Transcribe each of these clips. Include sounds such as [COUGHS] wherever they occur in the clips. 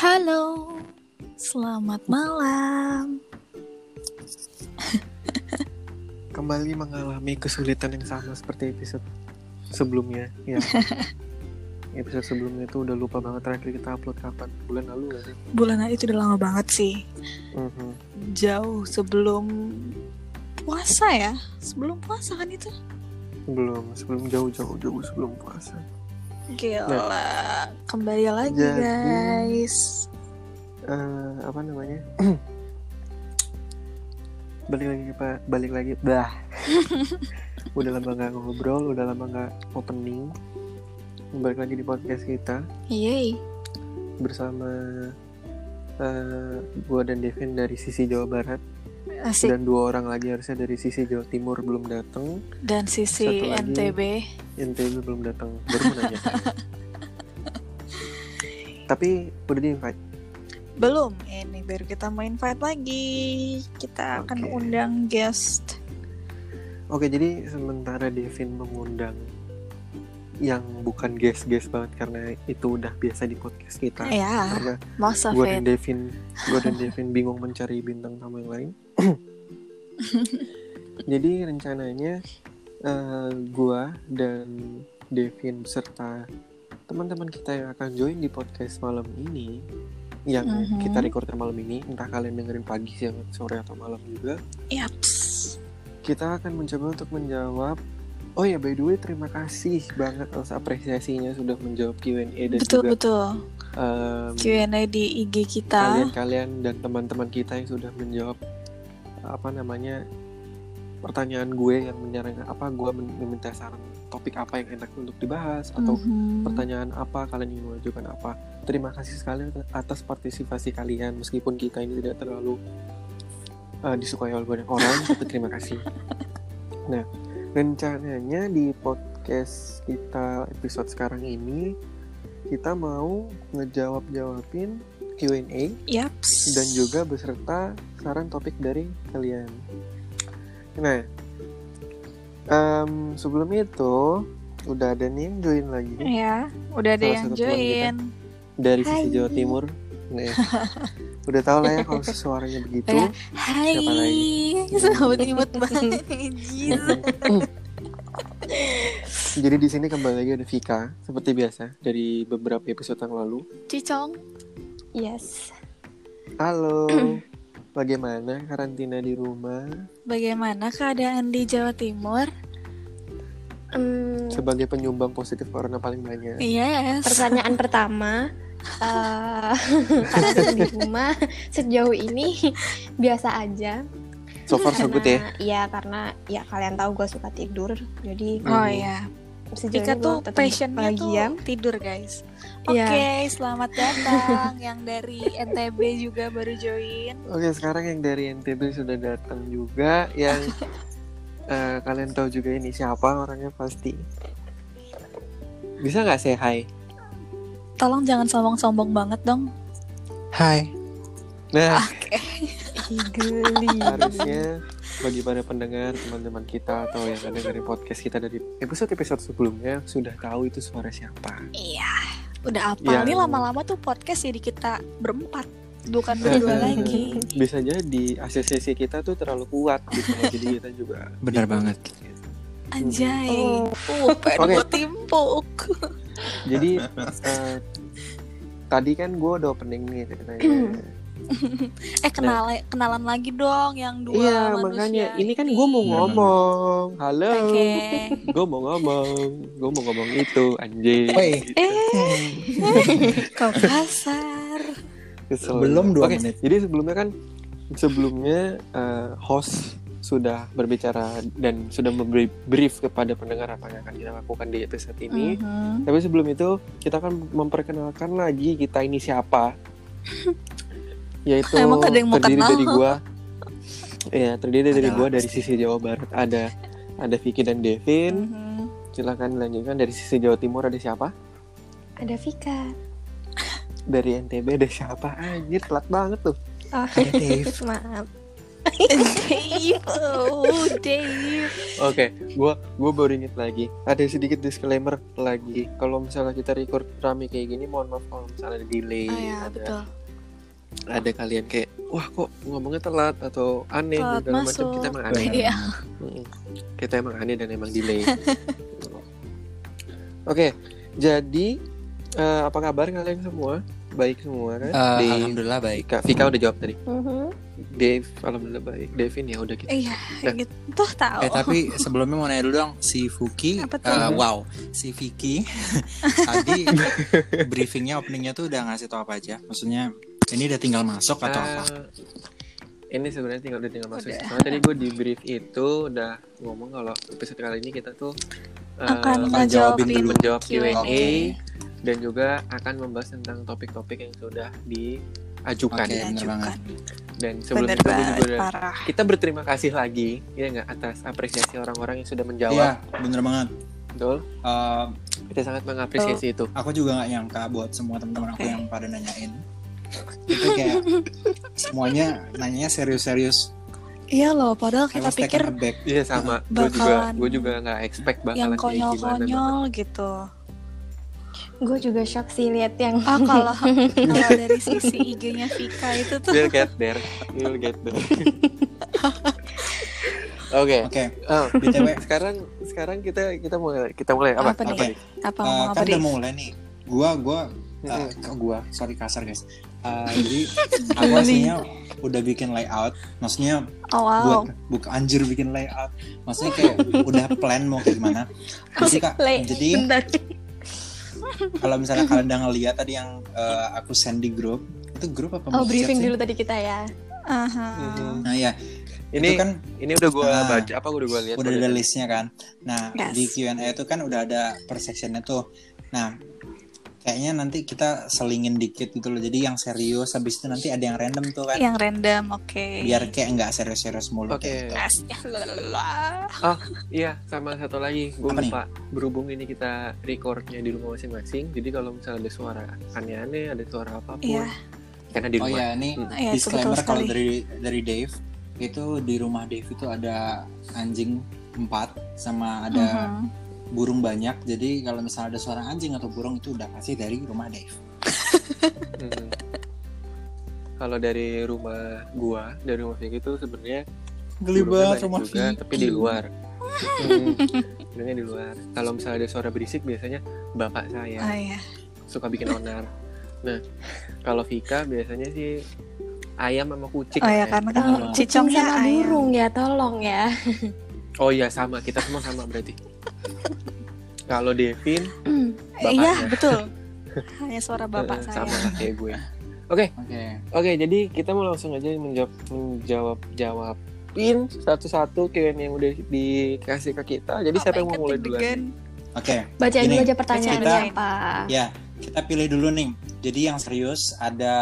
Halo, selamat malam. Kembali mengalami kesulitan yang sama seperti episode sebelumnya. Ya. [LAUGHS] episode sebelumnya itu udah lupa banget terakhir kita upload kapan? Bulan lalu gak sih? Bulan itu udah lama banget sih. Mhm. Jauh sebelum puasa ya. Sebelum puasa kan itu? Belum, sebelum jauh-jauh jauh sebelum puasa. Gila. Kembali lagi Jadi- guys. Eh, apa namanya? [CLEARS THROAT] balik lagi pak, balik lagi, bah. [LAUGHS] udah lama nggak ngobrol, udah lama nggak opening. Balik lagi di podcast kita. Yeay. bersama eh gue dan Devin dari sisi Jawa Barat Asik. dan dua orang lagi harusnya dari sisi Jawa Timur belum datang Dan sisi Satu lagi. NTB. NTB belum datang baru mau nanya [LAUGHS] tapi udah di invite Belum, ini baru kita mau invite lagi. Kita akan Oke. undang guest. oke jadi sementara Devin mengundang yang bukan guest-guest banget karena itu udah biasa di podcast kita Ya, karena gue dan Devin gue dan [LAUGHS] Devin bingung mencari bintang tamu yang lain [COUGHS] jadi rencananya eh gue dan Devin beserta teman-teman kita yang akan join di podcast malam ini yang Mhm. kita recordnya malam ini entah kalian dengerin pagi siang sore atau malam juga Yaps. kita akan mencoba untuk menjawab oh ya by the way terima kasih banget atas apresiasinya sudah menjawab Q&A dan Betul juga betul. em, Q&A di IG kita. kalian-kalian dan teman-teman kita yang sudah menjawab apa namanya pertanyaan gue yang menyarankan apa gue meminta saran topik apa yang enak untuk dibahas atau Mhm. pertanyaan apa kalian ingin mengajukan apa. Terima kasih sekali atas partisipasi kalian. Meskipun kita ini tidak terlalu uh, disukai oleh banyak orang [LAUGHS] tapi terima kasih. Nah rencananya di podcast kita episode sekarang ini kita mau ngejawab jawabin Q&A Yaps. dan juga beserta saran topik dari kalian. Nah, em, sebelum itu udah ada nih yang join lagi Ya, udah ada Salah yang join. dari Hai. sisi Jawa Timur. Nah, [LAUGHS] udah tau lah ya kalau suaranya begitu. Ya. Hai, Siapa lagi? imut banget. Jadi di sini kembali lagi ada Vika seperti biasa dari beberapa episode yang lalu. Cicong. Yes. Halo, [CLEARS THROAT] bagaimana karantina di rumah? Bagaimana keadaan di Jawa Timur? Em, Sebagai penyumbang positif corona paling banyak. Yes. pertanyaan pertama, [LAUGHS] eh [LAUGHS] karantina di rumah sejauh ini [LAUGHS] biasa aja. So far so good ya. Iya karena ya kalian tahu gue suka tidur, jadi Oh iya. Sejauh ini tuh passionnya tuh tidur guys. Oke, Iya. selamat datang [LAUGHS] yang dari NTB juga baru join. Oke, sekarang yang dari NTB sudah datang juga yang [LAUGHS] eh, kalian tahu juga ini siapa orangnya pasti. Bisa nggak say hi? Tolong jangan sombong-sombong banget dong. Hai. Nah, Ih, geli. harusnya bagi para pendengar teman-teman kita atau yang ada dari podcast kita dari episode-episode sebelumnya sudah tahu itu suara siapa. Iya. Udah apa? Nih Yang- lama-lama tuh podcast jadi kita berempat, bukan berdua lagi. [LAUGHS] Bisa jadi asosiasi kita tuh terlalu kuat gitu, jadi kita juga Benar banget. Anjay. Oh. Uh, pengen Oke. gue timpuk. Jadi eh, tadi kan gue udah opening nih ceritanya. [CLEARS THROAT] [LAUGHS] Eh kenal kenalan lagi dong yang dua Iya manusia makanya ini kan gue mau ngomong. Halo. Oke. [LAUGHS] Gue mau ngomong. Gue mau ngomong itu anjing. Woi. Kau kasar. Kesel. Belum dua Oke, menit. Jadi sebelumnya kan sebelumnya eh, host sudah berbicara dan sudah memberi brief kepada pendengar apa yang akan kita lakukan di episode ini. Mhm. Tapi sebelum itu kita akan memperkenalkan lagi kita ini siapa. [LAUGHS] Yaitu Emang ada yang mau terdiri kenal? dari gua. Iya, terdiri dari gua dari pasti. sisi Jawa Barat ada ada Vicky dan Devin. Mhm. Silakan dilanjutkan dari sisi Jawa Timur ada siapa? Ada Vika. Dari NTB ada siapa? Anjir, telat banget tuh. Oh, Ada Dave. [LAUGHS] maaf. Dave, oh [LAUGHS] Dave. Oke, gua gua baru inget lagi. Ada sedikit disclaimer lagi. Kalau misalnya kita record rame kayak gini, mohon maaf kalau misalnya ada delay, Oh ya ada betul. Ada kalian kayak wah kok ngomongnya telat atau aneh Telat segala macam kita emang aneh. Iya. Kita emang aneh dan emang delay. [LAUGHS] Oke, jadi eh, apa kabar kalian semua? Baik semua kan? Eh, Di- Alhamdulillah baik. Vika, Vika udah jawab tadi. Mhm. Dave, alhamdulillah baik. Devin ya udah gitu. Iya, Dah. gitu. Tahu. Eh tapi sebelumnya mau nanya dulu dong si Fuki, eh, wow, si Vicky [LAUGHS] tadi [LAUGHS] briefingnya openingnya tuh udah ngasih tau apa aja. Maksudnya ini udah tinggal masuk atau apa? Eh, Ini sebenarnya tinggal udah tinggal masuk. Soalnya tadi gue di brief itu udah ngomong kalau episode kali ini kita tuh eh, Akan akan jawabin ngejawabin dulu. menjawab Q&A Oke. dan juga akan membahas tentang topik-topik yang sudah diajukan. Oke. bener banget. Dan sebelum Bener itu gue juga udah parah. kita berterima kasih lagi ya nggak atas apresiasi orang-orang yang sudah Iya, menjawab. bener banget. Betul. Eh, Kita sangat mengapresiasi itu. aku juga nggak nyangka buat semua teman-teman aku yang pada nanyain. Itu kayak semuanya nanyanya serius-serius. Iya loh, padahal kita pikir. Iya sama. Gue juga gue juga nggak expect yang bakalan kayak gimana. konyol-konyol gitu. Gue juga shock sih lihat yang Ah kalau [LAUGHS] kalau dari sisi IG-nya Vika itu tuh We'll get there. We'll get there. Oke. Oke, Oh, [LAUGHS] BTW sekarang sekarang kita kita mulai kita mulai apa? Apa nih? nih? apa Eh, ngomong apa kan deh? udah mau mulai nih. Gua gua uh, gua sorry kasar guys. Uh, jadi [LAUGHS] aku aslinya udah bikin layout, maksudnya Oh wow. buat bukan anjir bikin layout, maksudnya kayak [LAUGHS] udah plan mau kayak gimana. Jadi kak, Lay- jadi bentar. kalau misalnya kalian udah [LAUGHS] ngeliat tadi yang uh, aku send di grup, itu grup apa? Oh briefing sih? dulu tadi kita ya. Aha. Mhm. Nah ya, Ini itu kan ini udah gue Ah. baca apa udah gue lihat. udah ada listnya kan. Nah Yes. di Q&A itu kan udah ada per sectionnya tuh. Nah kayaknya nanti kita selingin dikit gitu loh. Jadi yang serius, habis itu nanti ada yang random tuh kan. Yang random, oke. Biar kayak nggak serius-serius mulu. Oke. kayak gitu. Astagfirullah. Iya, sama satu lagi gue nih? lupa. Berhubung ini kita recordnya di rumah masing-masing, jadi kalau misalnya ada suara aneh-aneh, ada suara apa pun, Iya. karena di Oh rumah. ya, ini Hmm. Iya, disclaimer kalau dari dari Dave itu di rumah Dave itu ada anjing empat sama ada Mhm. Burung banyak. Jadi kalau misalnya ada suara anjing atau burung itu udah pasti dari rumah Dave. Mhm. Kalau dari rumah gua, dari rumah Vicky itu sebenarnya Geli banget rumah juga, Vicky. tapi di luar. Hmm, burungnya di luar. Kalau misalnya ada suara berisik, biasanya bapak saya Oh iya. suka bikin onar. Nah, kalau Vika biasanya sih ayam sama kucing. Oh ya ya. karena kan Oh, sama ayam. burung ya, tolong ya. Oh iya sama, kita semua sama berarti. Kalau Devin, [CLEARS THROAT] Eh, Iya, Bapaknya. betul. [LAUGHS] Hanya suara bapak eh, saya. sama kayak gue. Oke, Oke. oke. Jadi kita mau langsung aja menjawab menjawab jawabin satu-satu Q&A yang udah dikasih ke kita. Jadi siapa yang mau mulai duluan? Oke. Bacain Gini, dulu aja pertanyaannya kita- apa. Ya, kita pilih dulu nih. Jadi yang serius ada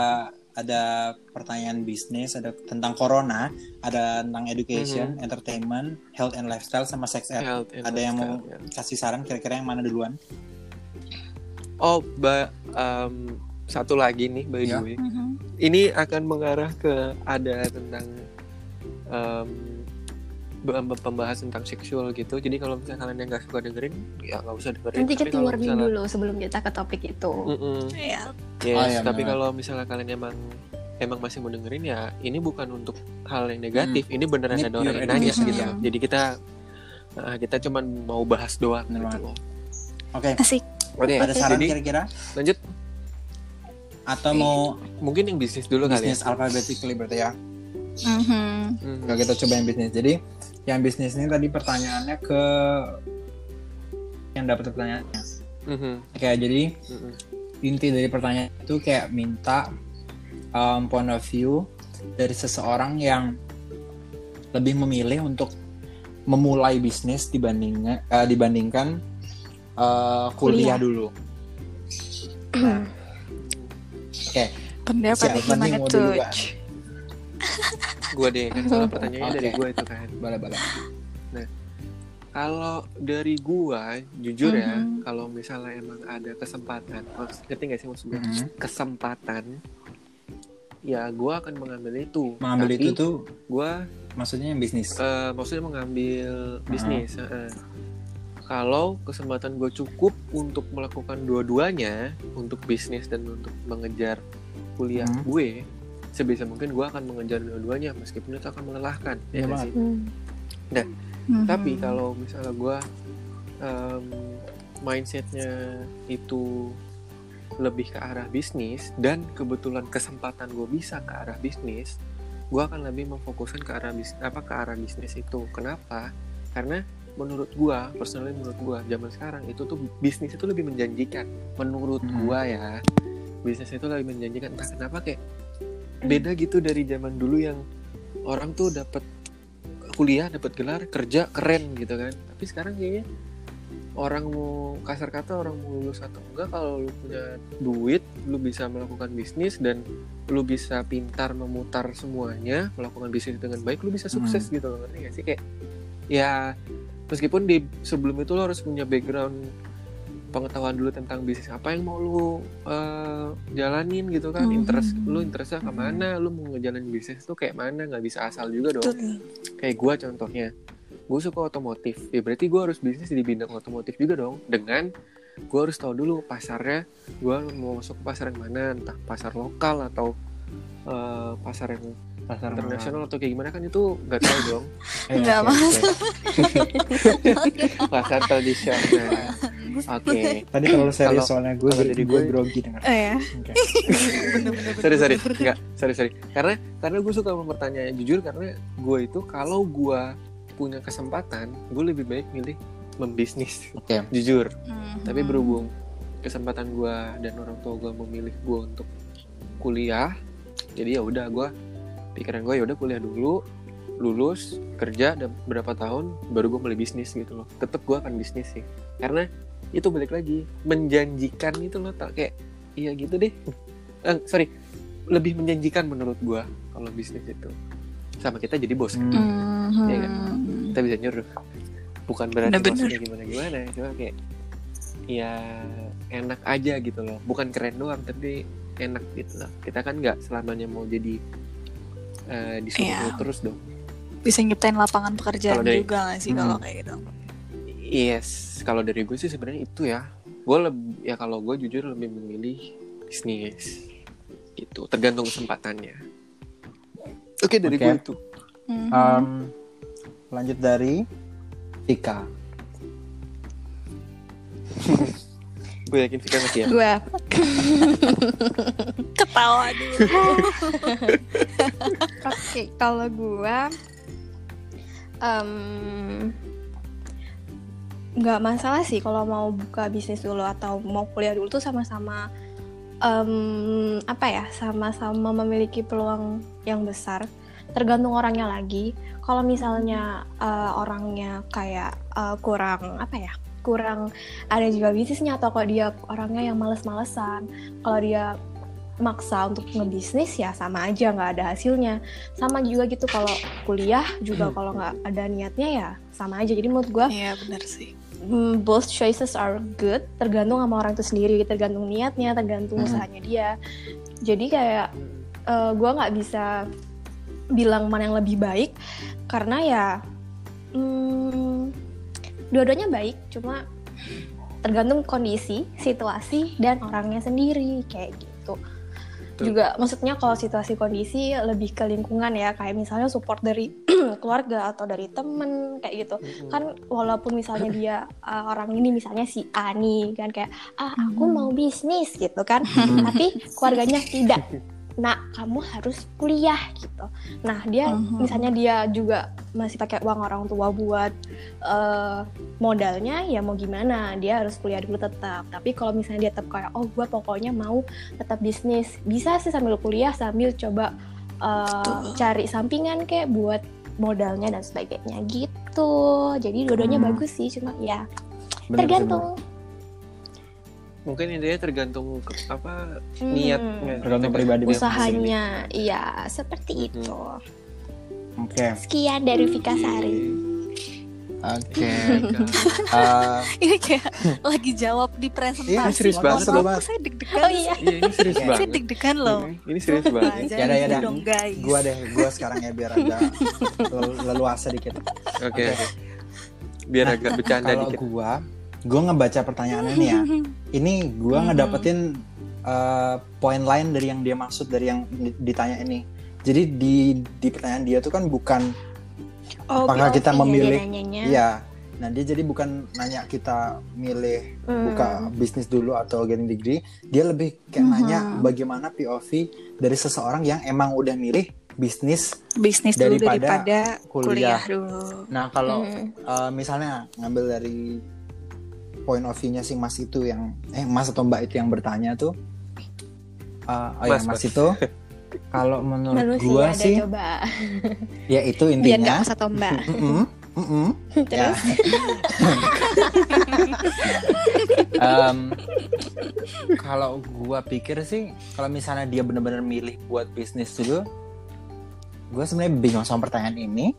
ada pertanyaan bisnis, ada tentang corona, ada tentang education, entertainment, health and lifestyle sama sex ed. Health Ada yang mau ya. kasih saran kira-kira yang mana duluan? Oh, ba, em, satu lagi nih by the Ya. way. Mhm. Ini akan mengarah ke ada tentang em, pem- pembahas tentang seksual gitu. Jadi kalau misalnya kalian yang nggak suka dengerin, ya nggak usah dengerin. Nanti kita warning misalnya- dulu sebelum kita ke topik itu. Mm-mm. Iya. Yes, Oh, iya, tapi kalau misalnya kalian emang emang masih mau dengerin ya ini bukan untuk hal yang negatif. Ini beneran Ini ada orang yang nanya gitu. ya. Jadi kita uh, kita cuman mau bahas doang Bener gitu. Oke, Asik. Oke, ada saran kira-kira lanjut. atau mau Mungkin yang bisnis dulu kali ya. bisnis alphabetically berarti ya? Mhm. Mhm. Kalau kita coba yang bisnis. Jadi yang bisnis ini tadi pertanyaannya ke yang dapat pertanyaannya. Mhm. Oke, jadi Mhm. inti dari pertanyaan itu kayak minta um, point of view dari seseorang yang lebih memilih untuk memulai bisnis dibandingkan eh, dibandingkan eh, kuliah, Kuliah. dulu. [CLEARS THROAT] Nah, Oke, Siapa nih gimana mau tuh? Gua deh kan soal pertanyaannya dari gua itu kan. boleh boleh. Kalau dari gua jujur ya, Mhm. kalau misalnya emang ada kesempatan, maksud- ngerti gak sih maksud gua? Mhm. Kesempatan ya gue akan mengambil itu mengambil Tapi itu tuh gue maksudnya yang bisnis eh, maksudnya mengambil bisnis heeh. kalau kesempatan gue cukup untuk melakukan dua-duanya untuk bisnis dan untuk mengejar kuliah Hmm. gue sebisa mungkin gue akan mengejar dua-duanya meskipun itu akan melelahkan Iya ya banget. sih? Hmm. Mhm. tapi kalau misalnya gue em, mindsetnya itu lebih ke arah bisnis dan kebetulan kesempatan gue bisa ke arah bisnis gue akan lebih memfokuskan ke arah bis apa ke arah bisnis itu kenapa karena menurut gue personally menurut gue zaman sekarang itu tuh bisnis itu lebih menjanjikan menurut Hmm. gue ya bisnis itu lebih menjanjikan entah kenapa kayak beda gitu dari zaman dulu yang orang tuh dapat kuliah dapat gelar kerja keren gitu kan. Tapi sekarang kayaknya orang mau kasar kata orang mau lulus atau enggak kalau lu punya duit lu bisa melakukan bisnis dan lu bisa pintar memutar semuanya melakukan bisnis dengan baik lu bisa sukses gitu loh. Ngerti gak sih? Kayak ya meskipun di sebelum itu lo harus punya background pengetahuan dulu tentang bisnis. Apa yang mau lu eh, jalanin gitu kan? Mhm. interest lu interestnya ke mana lu mau ngejalanin bisnis tuh kayak mana? Nggak bisa asal juga dong. Betul. kayak gue contohnya gue suka otomotif. Ya berarti gue harus bisnis di bidang otomotif juga dong. Dengan gue harus tahu dulu pasarnya gue mau masuk ke pasar yang mana. Entah pasar lokal atau eh, pasar yang pasar internasional atau kayak gimana kan itu nggak tahu dong Eh, [LAUGHS] Nggak masuk. oke. [LAUGHS] pasar tradisional oke tadi terlalu serius Kalau- soalnya gue kalau jadi dari gue gue- grogi denger Oh ya. Oke. [LAUGHS] Bener-bener. sorry sorry nggak sorry sorry karena karena gue suka mempertanyaan jujur karena gue itu kalau gue punya kesempatan gue lebih baik milih membisnis Oke. jujur Mhm. tapi berhubung kesempatan gue dan orang tua gue memilih gue untuk kuliah jadi ya udah gue pikiran gue ya udah kuliah dulu lulus kerja dan berapa tahun baru gue mulai bisnis gitu loh. Tetap gue akan bisnis sih. Karena itu balik lagi menjanjikan itu loh tak kayak iya gitu deh. Eh, sorry. Lebih menjanjikan menurut gue kalau bisnis itu. Sama kita jadi bos. Hmm. Mhm. Iya kan? kita bisa nyuruh. Bukan berarti maksudnya gimana gimana cuma kayak ya enak aja gitu loh. Bukan keren doang tapi enak gitu loh. Kita kan nggak selamanya mau jadi eh, disuruh Iya. terus dong Bisa nyiptain lapangan pekerjaan dari- juga gak sih Hmm. kalau kayak gitu? yes kalau dari gue sih sebenarnya itu ya gue lebih ya kalau gue jujur lebih memilih bisnis gitu tergantung kesempatannya oke dari Oke. gue itu Mhm. Um, lanjut dari Vika [LAUGHS] gue yakin Vika masih ya Gue [LAUGHS] Ketawa dulu. Oke, kalau gua em, nggak masalah sih kalau mau buka bisnis dulu atau mau kuliah dulu tuh sama-sama em, apa ya, sama-sama memiliki peluang yang besar. Tergantung orangnya lagi. Kalau misalnya eh, orangnya kayak eh, kurang apa ya, kurang ada juga bisnisnya atau kalau dia orangnya yang males-malesan, kalau dia maksa untuk ngebisnis ya sama aja nggak ada hasilnya. Sama juga gitu kalau kuliah juga kalau nggak ada niatnya ya sama aja. Jadi menurut gue Iya benar sih. mm, both choices are good tergantung sama orang itu sendiri. Tergantung niatnya tergantung Hmm. usahanya dia. Jadi kayak eh, gue nggak bisa bilang mana yang lebih baik karena ya hmm, dua-duanya baik cuma tergantung kondisi situasi dan orangnya sendiri kayak gitu Betul. juga maksudnya kalau situasi kondisi lebih ke lingkungan ya kayak misalnya support dari [CLEARS THROAT] keluarga atau dari temen kayak gitu Mm-mm. kan walaupun misalnya dia [LAUGHS] uh, orang ini misalnya si A nih kan kayak ah aku Hmm. mau bisnis gitu kan Hmm. tapi keluarganya tidak [LAUGHS] nah kamu harus kuliah gitu nah dia Mhm. misalnya dia juga masih pakai uang orang tua buat eh, modalnya ya mau gimana dia harus kuliah dulu tetap tapi kalau misalnya dia tetap kayak oh gue pokoknya mau tetap bisnis bisa sih sambil kuliah sambil coba Betul. cari sampingan kayak buat modalnya dan sebagainya gitu jadi dua-duanya Hmm. bagus sih cuma ya Bener, tergantung mungkin intinya tergantung ke, apa Hmm. niatnya bener. tergantung pribadi usahanya iya seperti Mhm. itu oke sekian dari Vika Sari Oke. Eh, [LAUGHS] Ini kayak lagi jawab di presentasi. Iya, serius banget, Ngomong Mas. Saya deg-degan. Oh iya. Iya, ini serius Iya. Saya banget. deg-degan loh. Ini, ini serius banget. Gitu yaudah. dong guys. gua deh, gua sekarang ya biar agak [LAUGHS] lel- leluasa dikit. Oke, oke. Biar agak bercanda Kalau dikit. gua, gua ngebaca pertanyaannya nih ya. [LAUGHS] Ini gua Hmm. ngedapetin eh, poin lain dari yang dia maksud dari yang di- ditanya ini. Jadi di di pertanyaan dia tuh kan bukan Oh, apakah kita POV-nya memilih dia nanyanya. Iya. Nah, dia jadi bukan nanya kita milih Hmm. buka bisnis dulu atau getting degree, dia lebih kayak Mhm. nanya bagaimana POV dari seseorang yang emang udah milih bisnis. bisnis dulu daripada daripada kuliah. kuliah, dulu. Nah, kalau Hmm. eh, misalnya ngambil dari point of view-nya si Mas itu yang eh Mas atau Mbak itu yang bertanya tuh eh, oh ya Mas, Mas Mas. itu [LAUGHS] kalau menurut Manusia gua ada sih coba. [LAUGHS] ya itu intinya mas atau mbak. [LAUGHS] Mm-mm, mm-mm. Ya. Terus? Em, kalau gua pikir sih kalau misalnya dia benar-benar milih buat bisnis dulu gue sebenarnya bingung sama pertanyaan ini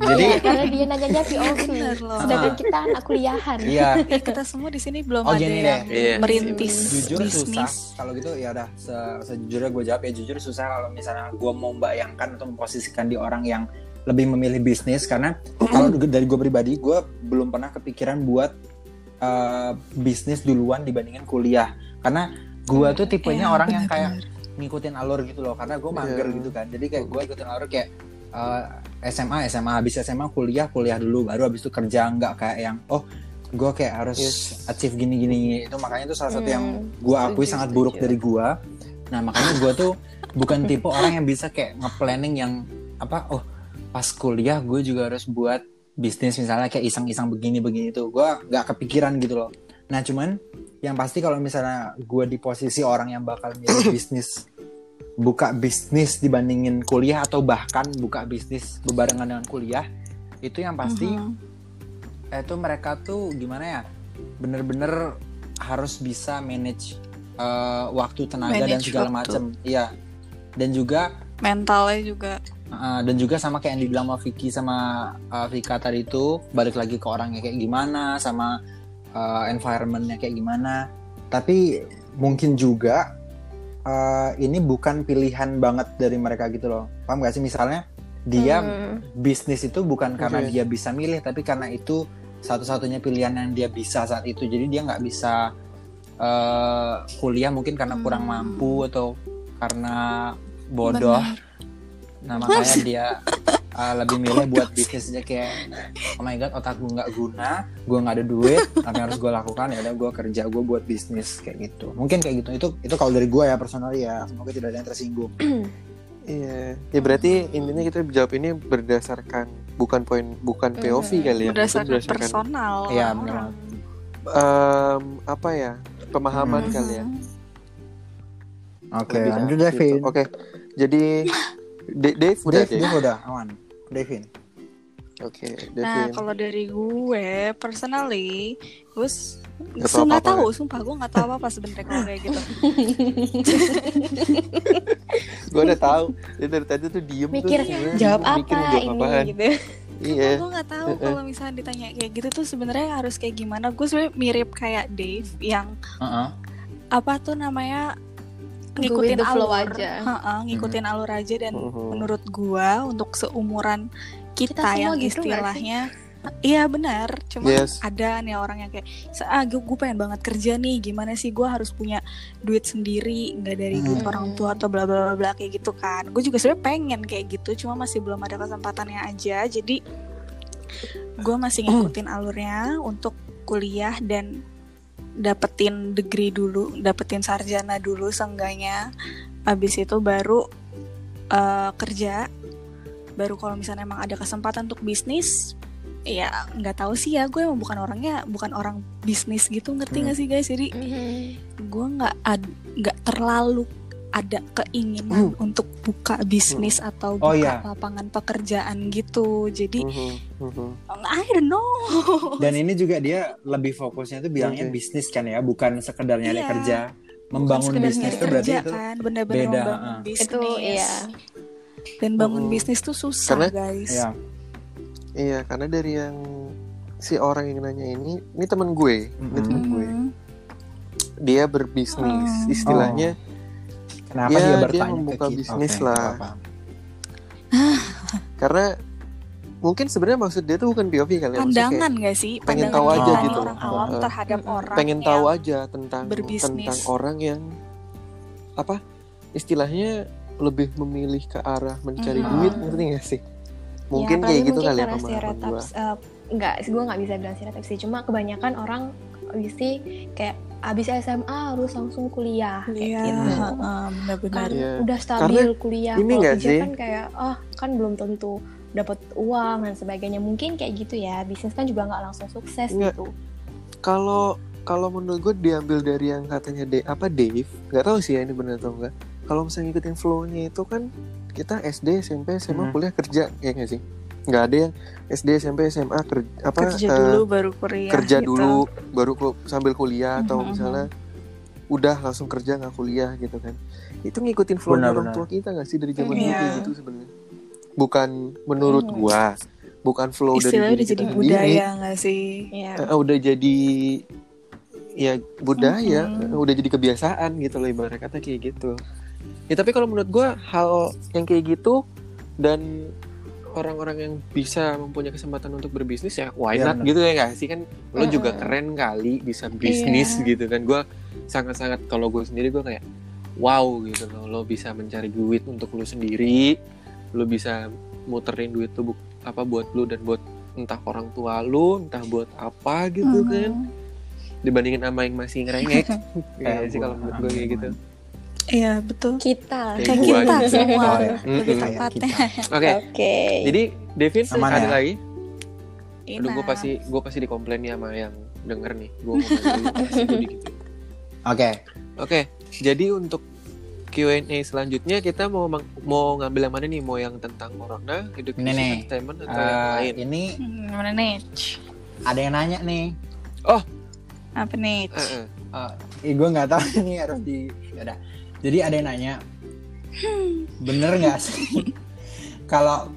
jadi Iya, karena dia nanyanya POV. [LAUGHS] Bener loh. Sedangkan kita anak kuliahan. iya Kita semua di sini belum Oh, ada yang deh. Iya. merintis jujur susah bisnis. kalau gitu ya udah se- sejujurnya gue jawab ya jujur susah kalau misalnya gue mau membayangkan atau memposisikan di orang yang lebih memilih bisnis karena kalau dari gue pribadi gue belum pernah kepikiran buat eh, bisnis duluan dibandingin kuliah karena gue tuh tipenya Iya, orang yang kayak ngikutin alur gitu loh karena gue mager Iya. gitu kan jadi kayak gue ikutin alur kayak eh, SMA SMA habis SMA kuliah kuliah dulu. Baru habis itu kerja. Nggak kayak yang oh gue kayak harus Yes. achieve gini gini itu makanya itu salah satu yang Hmm, gue akui setuju, sangat setuju. buruk dari gue nah makanya gue tuh bukan tipe orang yang bisa kayak nge-planning yang apa oh pas kuliah gue juga harus buat bisnis. Misalnya kayak iseng-iseng begini begini tuh. Gue nggak kepikiran gitu loh. Nah cuman yang pasti kalau misalnya gue di posisi orang yang bakal milih bisnis buka bisnis dibandingin kuliah atau bahkan buka bisnis bebarengan dengan kuliah itu yang pasti Mhm. itu mereka tuh gimana ya bener-bener harus bisa manage eh, waktu tenaga dan Manage segala waktu. macam iya dan juga mentalnya juga Uh, dan juga sama kayak yang dibilang sama Vicky sama uh, Vika tadi itu balik lagi ke orangnya kayak gimana sama uh, environmentnya kayak gimana tapi mungkin juga uh, ini bukan pilihan banget dari mereka gitu loh paham gak sih misalnya dia Hmm. bisnis itu bukan karena Oke. dia bisa milih tapi karena itu satu-satunya pilihan yang dia bisa saat itu jadi dia nggak bisa uh, kuliah mungkin karena kurang Hmm. mampu atau karena bodoh Bener. Nah makanya dia [LAUGHS] uh, lebih milih buat bisnis aja kayak oh my god otak gue nggak guna, gue nggak ada duit, [LAUGHS] apa yang harus gue lakukan ya udah gue kerja gue buat bisnis kayak gitu. Mungkin kayak gitu. Itu itu kalau dari gue ya personal ya semoga tidak ada yang tersinggung. [CLEARS THROAT] Iya. Ya berarti intinya kita jawab ini berdasarkan bukan poin bukan POV kali ya. berdasarkan Mungkin personal Iya, orang. em, apa ya? Pemahaman Mhm. kali ya. Oke, Lebih lanjut Devin. Oke. Jadi [LAUGHS] De- Dave udah Dev, Dave. Dev udah aman. Devin. Oke, Nah, Devin. kalau dari gue, personally, gue Gak tahu nggak tahu, sumpah gue nggak tahu apa sebenarnya kalau kayak gitu. [LAUGHS] Gue udah tahu. Dia dari tadi tuh diem Mikir tuh. sebenarnya jawab mikir apa jawab ini apaan. gitu. [LAUGHS] Iya. gue nggak tahu kalau misalnya ditanya kayak gitu tuh sebenarnya harus kayak gimana. Gue sebenarnya mirip kayak Dave yang Heeh. apa tuh namanya ngikutin the flow alur, aja. Heeh, ngikutin alur aja dan Mhm. menurut gua untuk seumuran kita, Kita yang gitu istilahnya iya benar cuma Yes. ada nih orang yang kayak ah gue, gue pengen banget kerja nih gimana sih gua harus punya duit sendiri nggak dari duit Hmm. orang tua atau bla bla bla bla kayak gitu kan gue juga sebenarnya pengen kayak gitu cuma masih belum ada kesempatannya aja jadi gue masih ngikutin alurnya untuk kuliah dan dapetin degree dulu dapetin sarjana dulu seenggaknya habis itu baru eh, kerja baru kalau misalnya emang ada kesempatan untuk bisnis ya nggak tahu sih ya gue emang bukan orangnya bukan orang bisnis gitu ngerti Hmm. nggak sih guys jadi Mhm. gue nggak nggak terlalu ada keinginan untuk buka bisnis atau Oh, buka iya. lapangan pekerjaan gitu jadi Mhm, mhm. I don't know [LAUGHS] Dan ini juga dia lebih fokusnya tuh bilangnya Oke. bisnis kan ya, bukan sekedar nyari Iya. kerja. Membangun bisnis tuh berarti kerja itu kan bener-bener beda, membangun ah. bisnis Itu iya. dan bangun Mhm. bisnis tuh susah Karena- guys ya Iya, karena dari yang si orang yang nanya ini, ini temen gue, ini Mhm. temen gue. Dia berbisnis, Oh. istilahnya Kenapa Ya, dia dia bertanya membuka ke kita? bisnis Oke, lah. [LAUGHS] karena mungkin sebenarnya maksud dia tuh bukan POV kali ya, Pandangan gak sih? pengen Pandangan tahu aja gitu. orang awam terhadap orang pengen tahu aja tentang berbisnis. tentang orang yang apa istilahnya lebih memilih ke arah mencari Mhm. duit ngerti gak sih? Mungkin Ya, kayak gitu mungkin kali ya karena pemahaman stereotip, gua. eh, enggak, gue nggak bisa bilang stereotip sih. Cuma kebanyakan orang sih kayak abis SMA harus langsung kuliah kayak Iya, gitu. heeh, benar-benar. Kan Iya. udah stabil kuliah. ini Kalau kerja sih? kan kayak ah kan belum tentu dapat uang dan sebagainya. Mungkin kayak gitu ya. Bisnis kan juga nggak langsung sukses Nggak. gitu. Kalau kalau menurut gue diambil dari yang katanya De, apa Dave, nggak tahu sih ya ini benar atau enggak. Kalau misalnya ngikutin flow-nya itu kan kita SD, SMP, SMA, Hmm. kuliah kerja ya nggak sih? Nggak ada yang SD, SMP, SMA kerja apa Kerja eh, dulu baru kuliah. kerja gitu. dulu baru ku- sambil kuliah atau Mhm, misalnya udah langsung kerja nggak kuliah gitu kan itu ngikutin flow orang benar. tua kita nggak sih dari zaman dulu Iya. kayak gitu sebenarnya bukan menurut Hmm. gua bukan flow dari Istilahnya diri udah kita jadi sendiri budaya gak sih? Iya. Eh, udah jadi ya budaya Mhm. eh, udah jadi kebiasaan gitu loh ibarat kata kayak gitu ya tapi kalau menurut gua hal yang kayak gitu dan orang-orang yang bisa mempunyai kesempatan untuk berbisnis ya why Iya, not benar. gitu ya gak sih kan lo juga Mm-mm. keren kali bisa bisnis Iya. gitu kan gua sangat-sangat kalau gue sendiri gua kayak wow gitu loh lo bisa mencari duit untuk lo sendiri lo bisa muterin duit tuh apa buat lo dan buat entah orang tua lo entah buat apa gitu Mhm. kan dibandingin sama yang masih ngerengek Kayak [LAUGHS] ya sih kalau menurut gue kayak gitu Iya betul. Kita. Kayak kita gitu. semua Oh, ya. lebih tepatnya. oke Oke. jadi Devin Aman ada ya? lagi Ina. aduh gue pasti gue pasti dikomplain nih sama yang denger nih gue digituin. Oke, oke jadi untuk Q&A selanjutnya kita mau mau ngambil yang mana nih mau yang tentang corona education Ini nih. entertainment atau yang eh, lain ini Hmm, Mana nih? ada yang nanya nih. Apa nih? Eh, eh. Eh, gue nggak tahu [LAUGHS] ini harus di. Yaudah. Jadi ada yang nanya. Bener nggak sih? [LAUGHS] Kalau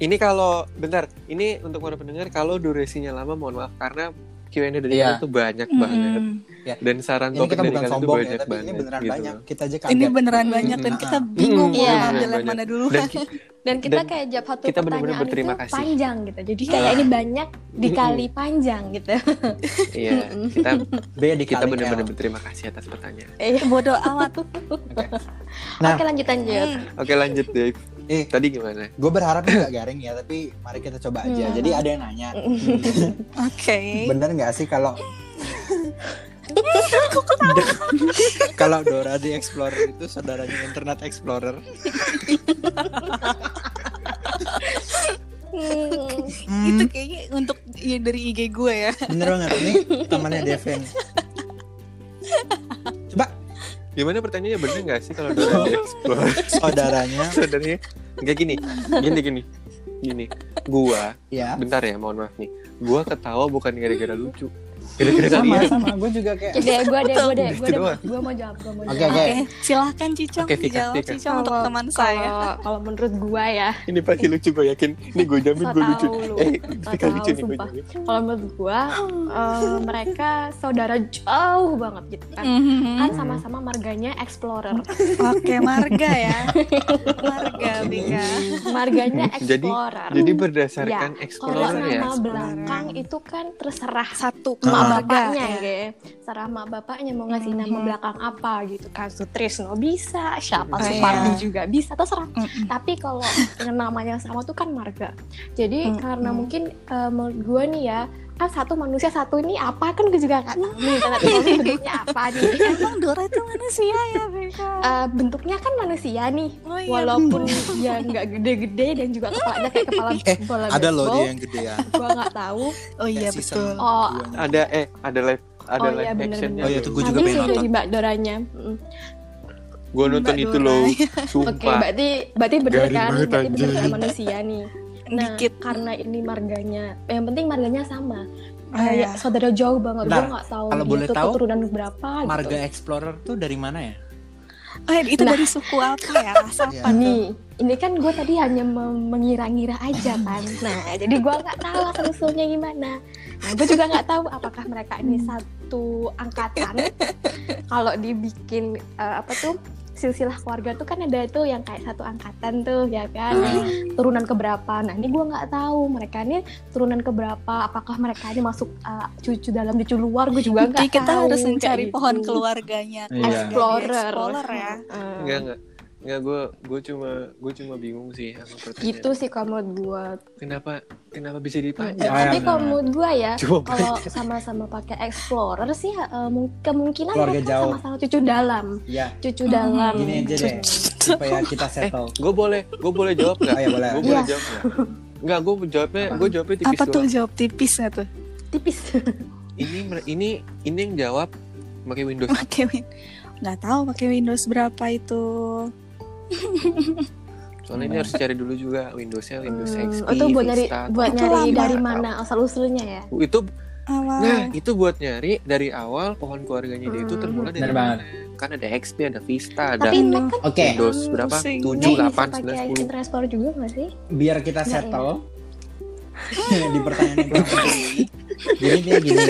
ini kalau bentar ini untuk para pendengar kalau durasinya lama mohon maaf karena Q&A dari Iya. kalian tuh banyak Mm-mm. banget dan saran topik kita dari bukan kalian tuh banyak ya, banget ini beneran gitu banyak. Kita aja kaget. Ini beneran banyak dan kita bingung Mm-mm, mau Iya. ngambil yang banyak. mana dulu. dan [LAUGHS] Dan kita Dan kayak jawab satu kita benar-benar pertanyaan berterima itu kasih. panjang gitu. Jadi kayak ini banyak dikali panjang gitu. [LAUGHS] iya kita [LAUGHS] B dikali kita benar-benar berterima kasih atas pertanyaan Iya. Bodoh amat. Nah, Oke lanjut lanjut. Hmm. oke lanjut Dave eh, tadi gimana gue berharap nggak garing ya, tapi mari kita coba aja. Hmm. Jadi ada yang nanya, [LAUGHS] Oke. bener nggak sih kalau [LAUGHS] kalau Dora di Explorer itu saudaranya Internet Explorer? Hmm. Itu kayaknya untuk ya, dari IG gue ya. Bener banget ini temannya Devin. Coba gimana pertanyaannya bener nggak sih kalau Dora di explore saudaranya saudaranya nggak gini. Gini gini. Gini. Gua ya. bentar ya mohon maaf nih. Gua ketawa bukan gara-gara lucu gara-gara sama kalian sama gue juga kayak gue deh, gue deh, gue Gitu deh, doang. gue mau jawab, gue mau Oke, jawab. oke. Silahkan Cicong Oke, Vika, dijawab Vika. Cicong untuk Kalau- teman saya. Kalau kalau menurut gue ya, ini pasti lucu gue yakin ini gue jamin gue lucu eh So Vika lucu nih gue jamin kalau menurut gue eh, mereka saudara jauh banget gitu kan. Mhm. Kan sama-sama marganya Explorer. Oke, marga ya. Marga, Vika. Marganya Explorer. jadi berdasarkan kalau explorer ya nama belakang itu kan terserah Satu mak marga. bapaknya ya. ya serah mak bapaknya mau ngasih nama Mhm. belakang apa gitu kan Sutrisno bisa siapa Oh, Supardi iya. juga bisa terserah Mm-mm. tapi kalau dengan [LAUGHS] namanya sama tuh kan marga jadi Mm-mm. karena mungkin eh, menurut gue nih ya kan satu manusia satu ini apa? Kan gue juga nggak tahu nih ternyata bentuknya apa nih. [LAUGHS] Emang Dora itu manusia ya, Vika? Eh, bentuknya kan manusia nih. Oh iya, walaupun dia [LAUGHS] nggak gede-gede dan juga kepalanya kayak kepala [LAUGHS] Eh, bola ada loh dia yang gedean gue nggak tahu. Oh iya, betul. Oh, ada eh ada live ada Oh, live iya, actionnya. Oh, iya, tuh gue juga pengen sih nonton. mbak Doranya. Mm. gue nonton Mbak itu loh. Oke, sumpah. Berarti berarti bener Garing kan? Berarti bener manusia nih. Nah, Dikit. karena ini marganya, yang penting marganya sama. Kayak iya. saudara jauh banget, gue Bentar, nggak tahu kalau boleh tahu, keturunan berapa Marga gitu. Explorer tuh dari mana ya? Oh, itu Nah. dari suku apa ya? [LAUGHS] Ras apa Iya. tuh? Nih, ini kan gue tadi hanya mengira-ngira aja kan. Nah, jadi gue nggak tahu asal usulnya gimana. Nah, gue juga nggak tahu apakah mereka ini satu angkatan. [LAUGHS] Kalau dibikin eh, apa tuh silsilah keluarga tuh kan ada tuh yang kayak satu angkatan tuh ya kan. Ah. Turunan keberapa? Nah, ini gue nggak tahu mereka ini turunan keberapa. Apakah mereka ini masuk eh, cucu dalam cucu luar? Gue juga nggak Jadi tahu. kita harus mencari gitu. pohon keluarganya. Iya. Explorer. Explorer ya. Enggak enggak. Enggak gue gue cuma gue cuma bingung sih sama pertanyaan. gitu sih kalau menurut gue Kenapa kenapa bisa Ya, dipanjang? Ah, tapi iya, kalau benar. menurut gue ya, kalau sama-sama pakai explorer sih eh, mung- kemungkinan Keluarga mereka jauh. sama-sama cucu dalam, Ya, cucu Hmm, dalam. gini aja deh. Supaya kita [LAUGHS] settle. gue boleh gue boleh jawab nggak? Oh, iya, boleh. Gue boleh Iya. jawab nggak? Enggak, gue jawabnya gue jawabnya tipis Apa tuh jawab tipisnya tuh? Tipis. [LAUGHS] Ini ini ini yang jawab pakai Windows. Pakai Win. Nggak tahu pakai Windows berapa itu. Soalnya ini harus cari dulu juga Windowsnya Windows Hmm, XP. itu buat nyari Vista. buat Itu nyari lama. dari mana asal usulnya ya. Itu Awal. nah itu buat nyari dari awal pohon keluarganya dia itu Hmm. termulai dari Bener mana? Kan ada XP, ada Vista, ada Tapi kan Oke, Windows Hmm, berapa? pusing. 7, Mac bisa 8, pakai 9, 10. Internet Explorer juga nggak sih? biar kita settle [LAUGHS] di pertanyaan ini. Jadi dia gini,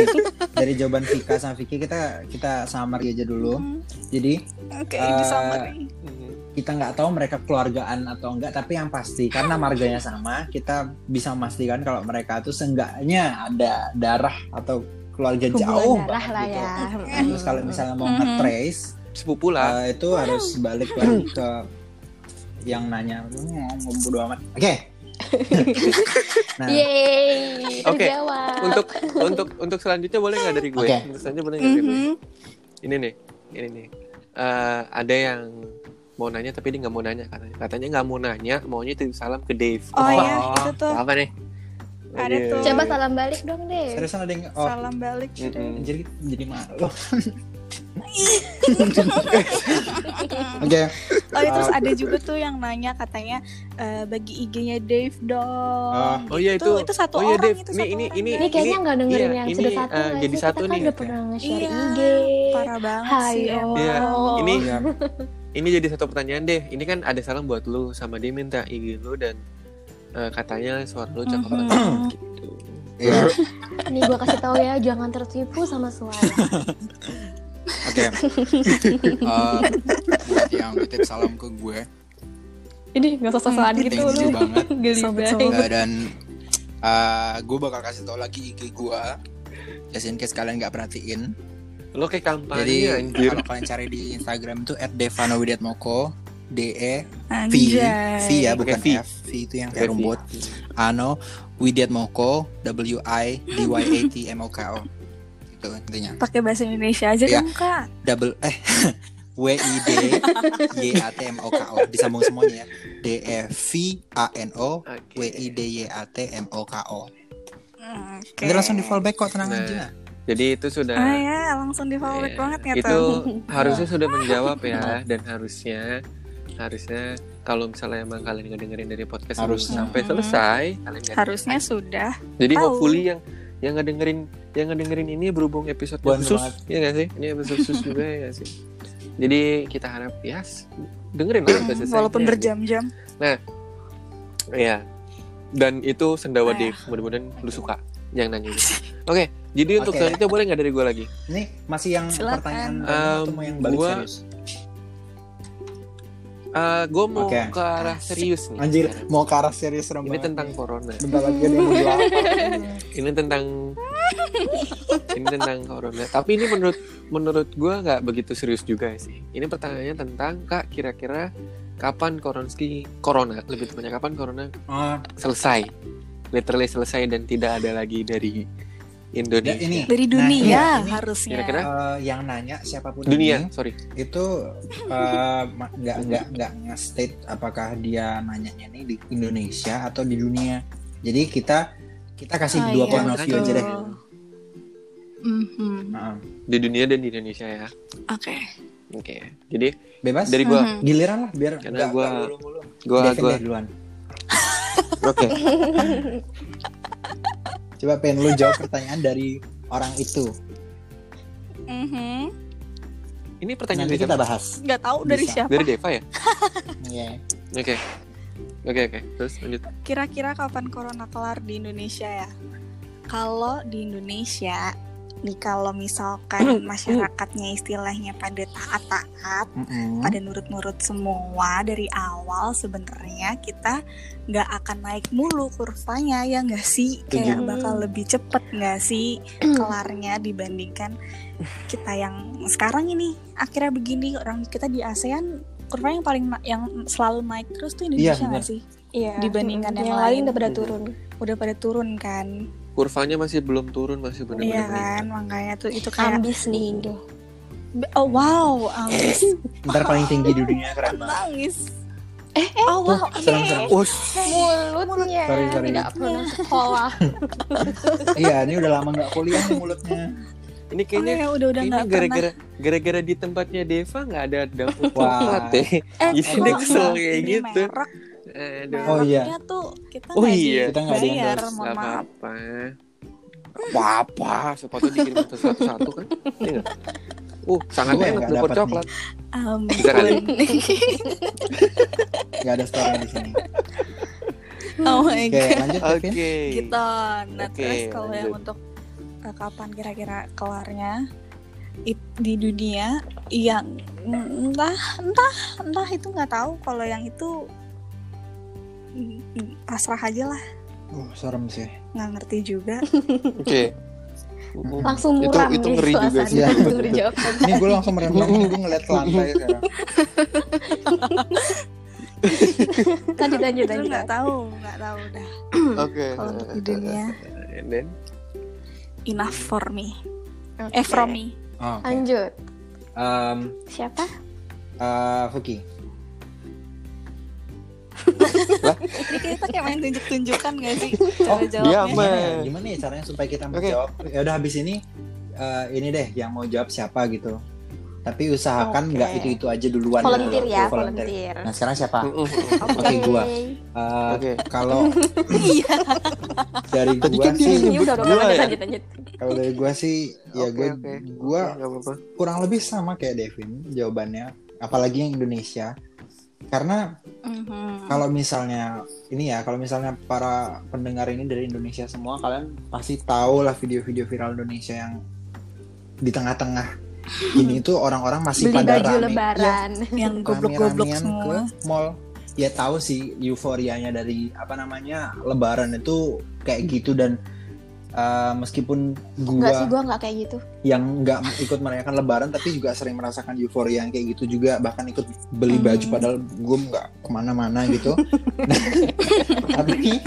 dari jawaban Vika sama Vicky kita kita summary aja dulu. Hmm, Jadi Oke, Eh. Mhm. Kita nggak tahu mereka keluargaan atau enggak, tapi yang pasti karena marganya sama, kita bisa memastikan kalau mereka tuh seenggaknya ada darah atau keluarga Hubungan jauh darah lah gitu. ya. Terus kalau misalnya mau Mhm. nge-trace, Sepupu lah. eh, itu harus balik lagi ke yang nanya ngomong bodo amat. Oke. [LAUGHS] nah, Yeay, Oke, terjawab. Untuk untuk untuk selanjutnya boleh nggak dari gue? Untuk selanjutnya boleh nggak dari gue? Mhm. Ini nih, ini nih. Eh, ada yang mau nanya tapi dia nggak mau nanya katanya. Katanya nggak mau nanya, maunya titip salam ke Dave. Oh Apa? ya, itu tuh Apa nih? Ada tuh. Coba salam balik dong deh. seriusan ada yang oh salam balik. Mm-mm. jadi jadi malu. [LAUGHS] Oke. Oh, itu terus ada juga tuh yang nanya katanya eh, bagi IG-nya Dave dong. Ah. Oh iya, Gitu. itu- itu satu oh iya, orang Dave. itu Ini- satu ini- orang, ini- guys. Ini kayaknya nggak dengerin iya, yang ini, sudah satu nggak jadi sih? satu Kita kan nih. udah pernah nge-share Iya, IG. parah banget Hai, sih. Iya, oh. ini Iya. Ini jadi satu pertanyaan deh. Ini kan ada salam buat lu sama dia minta IG lu dan eh, katanya suara lu cakep Mhm. banget gitu. Iya. Nih gua kasih tahu ya, jangan tertipu sama suara. Oke. Eh, buat yang titip salam ke gue Ini nggak sosokan Hmm, gitu lu. banget. [LAUGHS] Geli banget. Eh, dan eh, gue bakal kasih tau lagi IG gue just in case kalian nggak perhatiin Lo kayak kampanye jadi anjir. kalau kalian cari di Instagram itu @devanowidiatmoko D E V. V ya bukan V. F V itu yang kayak rumput Ano Widiatmoko W I D Y A T M O K O itu intinya Pakai bahasa Indonesia aja Iya. dong, Kak. double eh [LAUGHS] W I D Y A T M O K O disambung semuanya ya D E V A N O. W I D Y A T M O K O Hmm, Oke. nanti langsung di follow back kok tenang Nah, aja Jadi itu sudah Ah ya, langsung di follow Iya. banget ya itu harusnya sudah [LAUGHS] menjawab ya dan harusnya harusnya kalau misalnya emang kalian nggak dengerin dari podcast ini Harusnya. sampai selesai kalian Harusnya sudah. jadi tahu. hopefully yang yang nggak dengerin yang nggak dengerin ini berhubung episode khusus banget. ya nggak sih ini episode khusus [LAUGHS] juga ya sih jadi kita harap ya s- dengerin lah sampai selesai Walaupun Ya, berjam-jam. ya dan itu sendawa Ah. Dave mudah-mudahan lu suka yang nanya ini. oke jadi untuk Oke. selanjutnya boleh nggak dari gue lagi Ini masih yang Silakan. pertanyaan Um, atau mau yang balik gua- serius? gue mau Oke. ke arah serius nih Anjir, sekarang. mau ke arah serius serem ini banget tentang nih. corona Bentar lagi ada yang [LAUGHS] ini tentang ini tentang corona tapi ini menurut menurut gue nggak begitu serius juga sih ini pertanyaannya tentang kak kira-kira kapan koronski corona lebih tepatnya kapan corona Oh, selesai literally selesai dan tidak ada lagi dari Indonesia ini Dari Nah, dunia iya, ini harusnya. Kira-kira? eh, yang nanya siapa pun dunia ini sorry itu eh, nggak nggak nggak nge-state apakah dia nanyanya ini di Indonesia atau di dunia. Jadi kita kita kasih Ah, dua iya, point of view aja deh. Mhm. Nah, di dunia dan di Indonesia ya Oke. oke jadi bebas. dari gue Mhm. Giliran lah biar Karena nggak gua- nggak mulu-mulu. gue Devin gue deh duluan. Oke [LAUGHS] Coba pengen lu jawab pertanyaan dari orang itu. Mhm. Ini pertanyaan Nanti dari kita siapa? bahas. nggak tahu dari Bisa. siapa Dari Deva ya? [LAUGHS] Iya. Oke. Oke oke. Terus lanjut. kira-kira kapan corona kelar di Indonesia ya kalau di Indonesia nih kalau misalkan [CLEARS THROAT] masyarakatnya istilahnya pada taat-taat Mm-mm. pada nurut-nurut semua dari awal sebenarnya kita nggak akan naik mulu kurvanya ya nggak sih kayak bakal lebih cepet nggak sih [CLEARS THROAT] kelarnya dibandingkan kita yang sekarang ini akhirnya begini orang kita di ASEAN kurva yang paling yang selalu naik terus tuh Iya, Indonesia nggak benar. sih Iya. Dibandingkan yang yang lain lain. udah pada turun. udah pada turun kan Kurvanya masih belum turun, masih benar-benar iya kan makanya tuh itu kayak Ambis nih Indo. oh wow ambis [LAUGHS] Ntar paling tinggi di dunia keren banget. nangis eh oh wow Serem serem. Ush. Mulutnya Sorry, sorry. tidak pernah sekolah. [LAUGHS] Iya, ini udah lama nggak kuliah nih mulutnya. Ini oh kayaknya ya udah udah ini gara-gara gara-gara di tempatnya Deva nggak ada dapur Wah. coklat deh. eh Jadi kesel kayak gitu. merek Aduh. Oh, iya. mereknya tuh kita Oh, iya. Kita nggak ada yang endorse. mohon maaf apa-apa. [LAUGHS] Apa-apa, sepatu dikirim satu-satu kan? Iya? Uh, sangat Gue yang enak dapat coklat. ampun Bisa kali. [LAUGHS] Nggak ada story di sini. oh my Oke, god lanjut Oke. Kevin. gitu nah Oke, terus kalau yang untuk eh, kapan kira-kira kelarnya it- di dunia yang entah entah entah itu nggak tahu kalau yang itu mm, pasrah aja lah Oh, serem sih. nggak ngerti juga [LAUGHS] Oke. Langsung Itu- muram itu nih ngeri juga suasana sih. Dijawab. Ini gue langsung merem-merem, gue ngeliat ke lantai [LAUGHS] sekarang. [LAUGHS] Lanjut lanjut Itu lanjut. nggak tahu nggak tahu dah Oke. kalau untuk And then enough for me Oke. eh from me Oh, oke. Lanjut. Em, Siapa? eh, Fuki. Kita kayak main tunjuk-tunjukan gak sih [LAUGHS] cara dia jawabnya. Gimana, ya? gimana ya caranya supaya kita menjawab? Ya udah habis ini eh, ini deh yang mau jawab siapa gitu. Tapi usahakan nggak itu itu aja duluan. Volunteer gitu. ya, Volunteer. volunteer. Nah sekarang siapa? Oke, gua. Oke. [LAUGHS] Eh, Oke. Kalau [LAUGHS] iya dari gua kan sih, Ini udah udah Gua ya? kalau dari gua sih ya gue oke. gua apa-apa. kurang lebih sama kayak Devin jawabannya. Apalagi yang Indonesia. Karena Mhm. kalau misalnya ini ya kalau misalnya para pendengar ini dari Indonesia semua kalian pasti tahu lah video-video viral Indonesia yang di tengah-tengah [LAUGHS] ini tuh orang-orang masih Beli pada baju rame lebaran. yang ya, goblok-goblok rame-ramean semua ke mall ya tahu sih euforianya dari apa namanya lebaran itu kayak gitu dan uh, meskipun Enggak sih gua enggak kayak gitu. yang nggak ikut merayakan lebaran tapi juga sering merasakan euforia yang kayak gitu juga bahkan ikut beli baju Hmm. padahal gue nggak ke mana-mana gitu [LAUGHS] [LAUGHS] tapi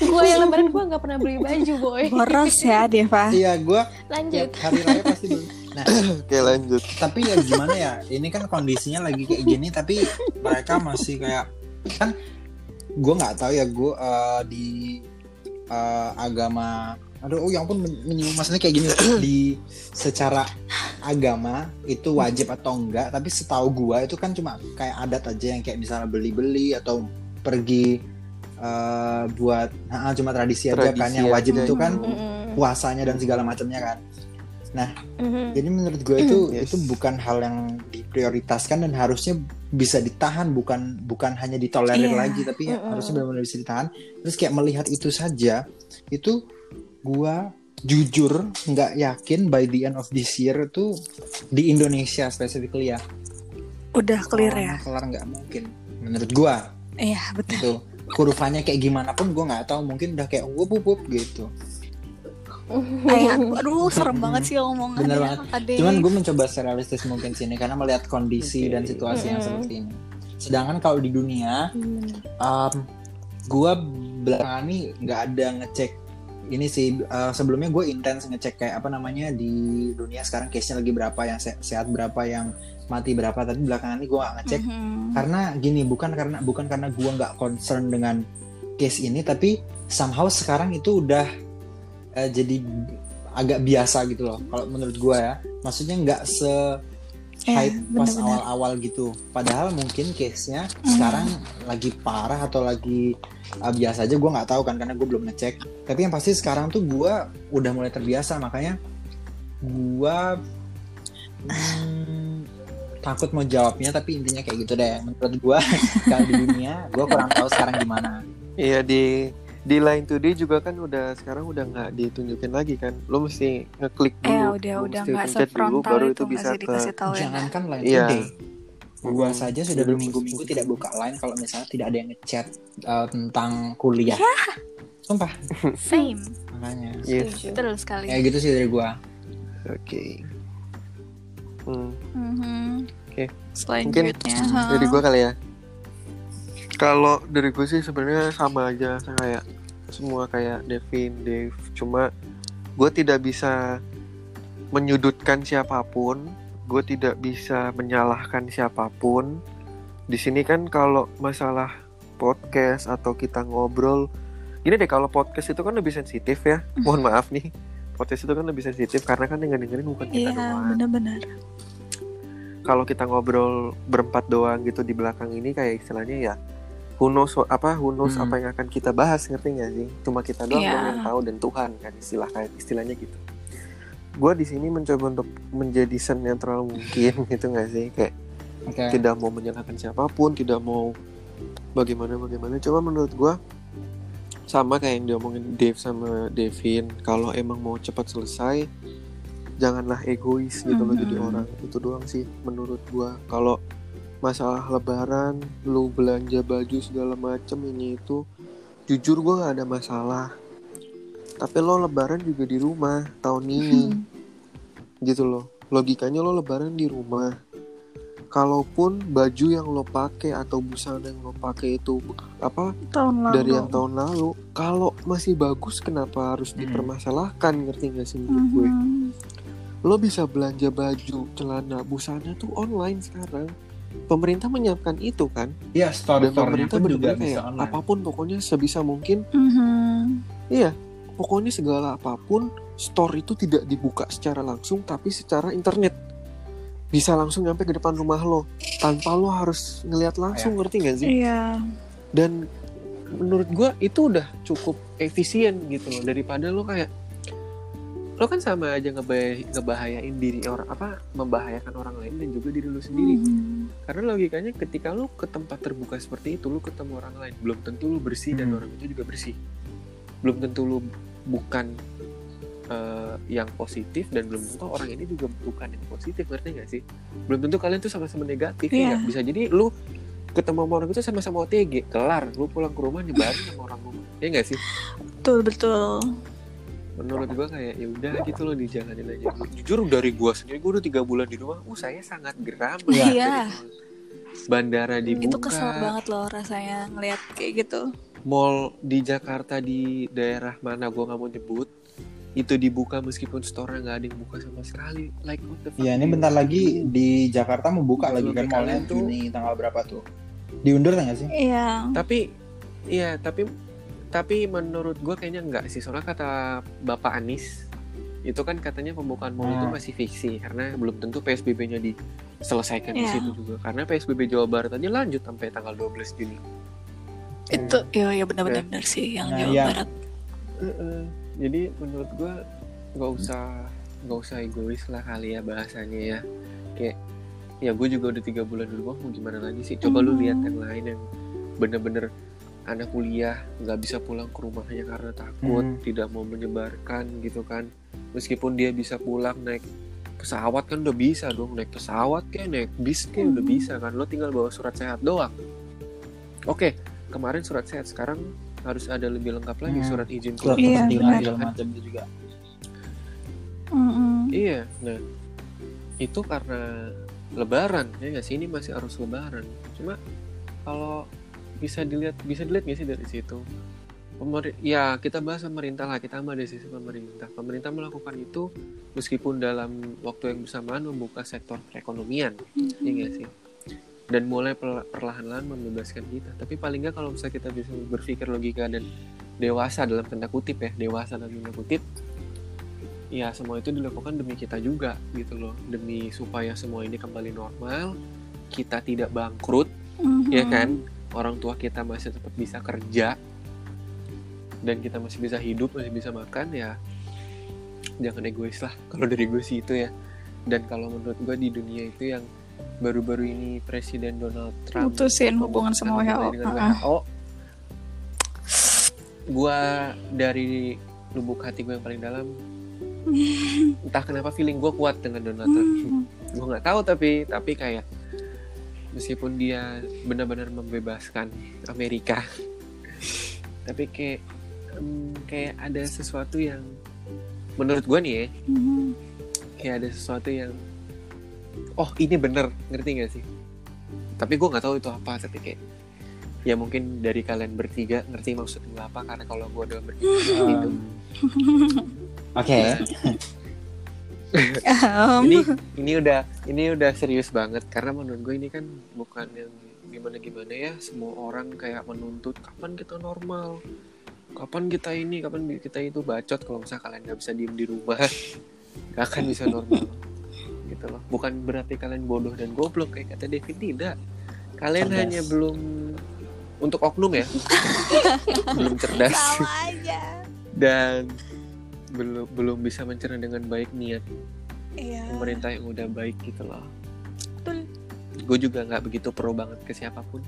Gua yang lebaran gua enggak pernah beli baju, boy. boros ya Deva iya gue Lanjut. tiap hari raya pasti beli nah [LAUGHS] Oke, lanjut. tapi ya gimana ya ini kan kondisinya lagi kayak gini tapi mereka masih kayak kan gue nggak tahu ya gue eh, di eh, agama aduh oh ya men- menyinggung maksudnya kayak gini [CLEARS THROAT] di secara agama itu wajib atau enggak tapi setahu gue itu kan cuma kayak adat aja yang kayak misalnya beli-beli atau pergi eh, buat nah, cuma tradisi aja kan Tradisi yang wajib aja. itu kan puasanya dan segala macamnya kan Mhm. jadi menurut gue itu [CLEARS THROAT] Yes. itu bukan hal yang diprioritaskan dan harusnya bisa ditahan bukan bukan hanya ditolerir Iya. lagi tapi Mm-mm. harusnya benar-benar bisa ditahan. Terus kayak melihat itu saja itu gua jujur nggak yakin by the end of this year tuh di Indonesia specifically ya. udah clear ya kelar nggak mungkin menurut gua iya betul itu kurvanya kayak gimana pun gua nggak tahu mungkin udah kayak wup wup gitu. Kayak aduh serem banget sih omongannya Bener banget. Cuman gue mencoba serealistis mungkin sini karena melihat kondisi Oke. dan situasi yang Mm-mm. seperti ini. Sedangkan kalau di dunia, um, gue belakangan ini nggak ada ngecek ini sih uh, sebelumnya gue intens ngecek kayak apa namanya di dunia sekarang case-nya lagi berapa yang se- sehat berapa yang mati berapa tapi belakangan ini gue nggak ngecek Mhm. karena gini bukan karena bukan karena gue nggak concern dengan case ini tapi somehow sekarang itu udah eh, jadi agak biasa gitu loh kalau menurut gue ya maksudnya nggak se Eh, hype pas bener-bener. awal-awal gitu padahal mungkin case-nya Hmm. sekarang lagi parah atau lagi eh, biasa aja gue nggak tahu kan karena gue belum ngecek tapi yang pasti sekarang tuh gue udah mulai terbiasa makanya gue Hmm, takut mau jawabnya tapi intinya kayak gitu deh. Menurut gua [LAUGHS] kalau di dunia, gua kurang tahu sekarang gimana. Iya di di Line Today juga kan udah sekarang udah nggak ditunjukin lagi kan. Lo mesti ngeklik dulu. Eh udah lo udah mesti pencet dulu, baru itu bisa ke ya. Jangankan line Iya. today. Gua Hmm. saja sudah Jadi berminggu-minggu tidak buka line kalau misalnya tidak ada yang ngechat uh, tentang kuliah. Sumpah, [LAUGHS] Same. makanya. Iya. Setuju. Betul sekali. Kayak gitu sih dari gua. Oke. Hmm. Mhm. Oke. Selanjutnya. ha. Dari gua kali ya. Kalau dari gue sih sebenarnya sama aja kayak semua kayak Devin, Dave. Cuma gue tidak bisa menyudutkan siapa pun. Gue tidak bisa menyalahkan siapa pun. Di sini kan kalau masalah podcast atau kita ngobrol, gini deh kalau podcast itu kan lebih sensitif ya. Mohon maaf nih. Podcast itu kan lebih sensitif karena kan yang dengerin bukan kita Iya doang benar-benar. kalau kita ngobrol berempat doang gitu di belakang ini kayak istilahnya ya who knows what- apa who knows Hmm. apa yang akan kita bahas ngerti nggak sih? Cuma kita doang dong yang tahu dan Tuhan kan istilah kayak istilahnya gitu. Gue di sini mencoba untuk menjadi senetral mungkin [LAUGHS] gitu nggak sih? Kayak Oke. tidak mau menyalahkan siapa pun tidak mau bagaimana bagaimana. Coba menurut gue sama kayak yang diomongin Dave sama Devin kalau emang mau cepat selesai janganlah egois gitu loh jadi Mhm. orang. Itu doang sih menurut gua. Kalau masalah lebaran lu belanja baju segala macem ini itu jujur gua nggak ada masalah. Tapi lo lebaran juga di rumah tahun ini. Gitu loh. Logikanya lo lebaran di rumah. Kalaupun baju yang lo pakai atau busana yang lo pakai itu apa Tahun lalu. dari yang tahun lalu kalau masih bagus kenapa harus Hmm. dipermasalahkan? Ngerti gak sih menurut gue? Mhm. lo bisa belanja baju celana busana tuh online sekarang pemerintah menyiapkan itu kan Iya, dan store-store-nya pemerintah pun juga benar-benar kayak online. apa pun pokoknya sebisa mungkin Mhm. iya pokoknya segala apa pun store itu tidak dibuka secara langsung tapi secara internet bisa langsung nyampe ke depan rumah lo tanpa lo harus ngelihat langsung ngerti gak sih Iya. dan menurut gua itu udah cukup efisien gitu loh daripada lo kayak lo kan sama aja ngebahaya, ngebahayain diri orang apa membahayakan orang lain dan juga diri lo sendiri Mhm. karena logikanya ketika lo ke tempat terbuka seperti itu lo ketemu orang lain belum tentu lo bersih dan Hmm. orang itu juga bersih belum tentu lo bukan eh, yang positif dan belum tentu orang ini juga bukan yang positif ngerti gak sih belum tentu kalian tuh sama-sama negatif ya Iya. bisa jadi lu ketemu sama orang itu sama-sama OTG kelar lu pulang ke rumah nyebarin sama orang rumah ya nggak sih Betul betul. Menurut gua kayak ya udah gitu loh dijalanin aja jujur dari gua sendiri gua udah tiga bulan di rumah uh saya sangat geram Iya. banget dari bandara dibuka Itu kesel banget loh rasanya ngelihat kayak gitu. mall di Jakarta di daerah mana gua nggak mau nyebut itu dibuka meskipun store nggak ada yang buka sama sekali like what the fuck Iya, ini bentar lagi di Jakarta mau buka lagi kan mallnya kalian tuh- Juni tanggal berapa tuh? Diundur nggak sih? Iya. tapi iya tapi tapi menurut gue kayaknya enggak sih soalnya kata bapak Anies itu kan katanya pembukaan mall itu Hmm. masih fiksi karena belum tentu PSBB-nya diselesaikan di Iya. situ juga karena PSBB Jawa Barat aja lanjut sampai tanggal 12 Juni Itu iya ya benar-benar benar sih yang Nah, Jawa iya. Barat. Heeh. jadi menurut gue nggak usah nggak usah egois lah kali ya bahasanya ya kayak ya gue juga udah tiga bulan di rumah mau gimana lagi sih coba lu Mhm. lihat yang lain yang bener-bener anak kuliah nggak bisa pulang ke rumahnya karena takut Hmm. tidak mau menyebarkan gitu kan meskipun dia bisa pulang naik pesawat kan udah bisa dong naik pesawat kayak naik bis kayak udah Mhm. bisa kan lo tinggal bawa surat sehat doang oke kemarin surat sehat sekarang harus ada lebih lengkap lagi Hmm. surat izin keluar Iya, segala macam itu juga. Mhm. Iya, nah itu karena Lebaran ya nggak sih ini masih harus Lebaran. Cuma kalau bisa dilihat bisa dilihat nggak sih dari situ? Pemer ya kita bahas pemerintah lah kita ambil dari sisi pemerintah. Pemerintah melakukan itu meskipun dalam waktu yang bersamaan membuka sektor perekonomian, ya nggak sih? Dan mulai perla- perlahan-lahan membebaskan kita. Tapi paling nggak kalau misalnya kita bisa berpikir logika dan dewasa dalam tanda kutip ya, dewasa dalam tanda kutip, ya semua itu dilakukan demi kita juga gitu loh demi supaya semua ini kembali normal kita tidak bangkrut Mhm. ya kan orang tua kita masih tetap bisa kerja dan kita masih bisa hidup masih bisa makan ya jangan egois lah kalau dari gue sih itu ya dan kalau menurut gue di dunia itu yang baru-baru ini Presiden Donald Trump Mutusin hubungan sama WHO. dengan Heeh. WHO gue dari lubuk hati gue yang paling dalam [LAUGHS] entah kenapa feeling gue kuat dengan Donald Trump Hmm. gue nggak tahu tapi tapi kayak meskipun dia benar-benar membebaskan Amerika. Tapi kayak em, kayak ada sesuatu yang menurut gue nih ya Hmm. kayak ada sesuatu yang oh ini bener ngerti gak sih? Tapi gue nggak tahu itu apa tapi kayak ya mungkin dari kalian bertiga ngerti maksud gue apa? Karena kalau gue udah bertiga itu Oke. [LAUGHS] Em, ini ini udah ini udah serius banget karena menurut gue ini kan bukan yang gimana gimana ya semua orang kayak menuntut kapan kita normal? Kapan kita ini? Kapan kita itu bacot kalau misalnya kalian nggak bisa diem di rumah? [LAUGHS] Gak akan bisa normal. Gitu loh. Bukan berarti kalian bodoh dan goblok kayak kata David. Tidak. Kalian Cerdas. hanya belum untuk oknum ya. [LAUGHS] Belum cerdas. Dan belum belum bisa mencerna dengan baik niat. Iya. pemerintah yang udah baik gitu loh. Betul. gue juga nggak begitu pro banget ke siapa pun.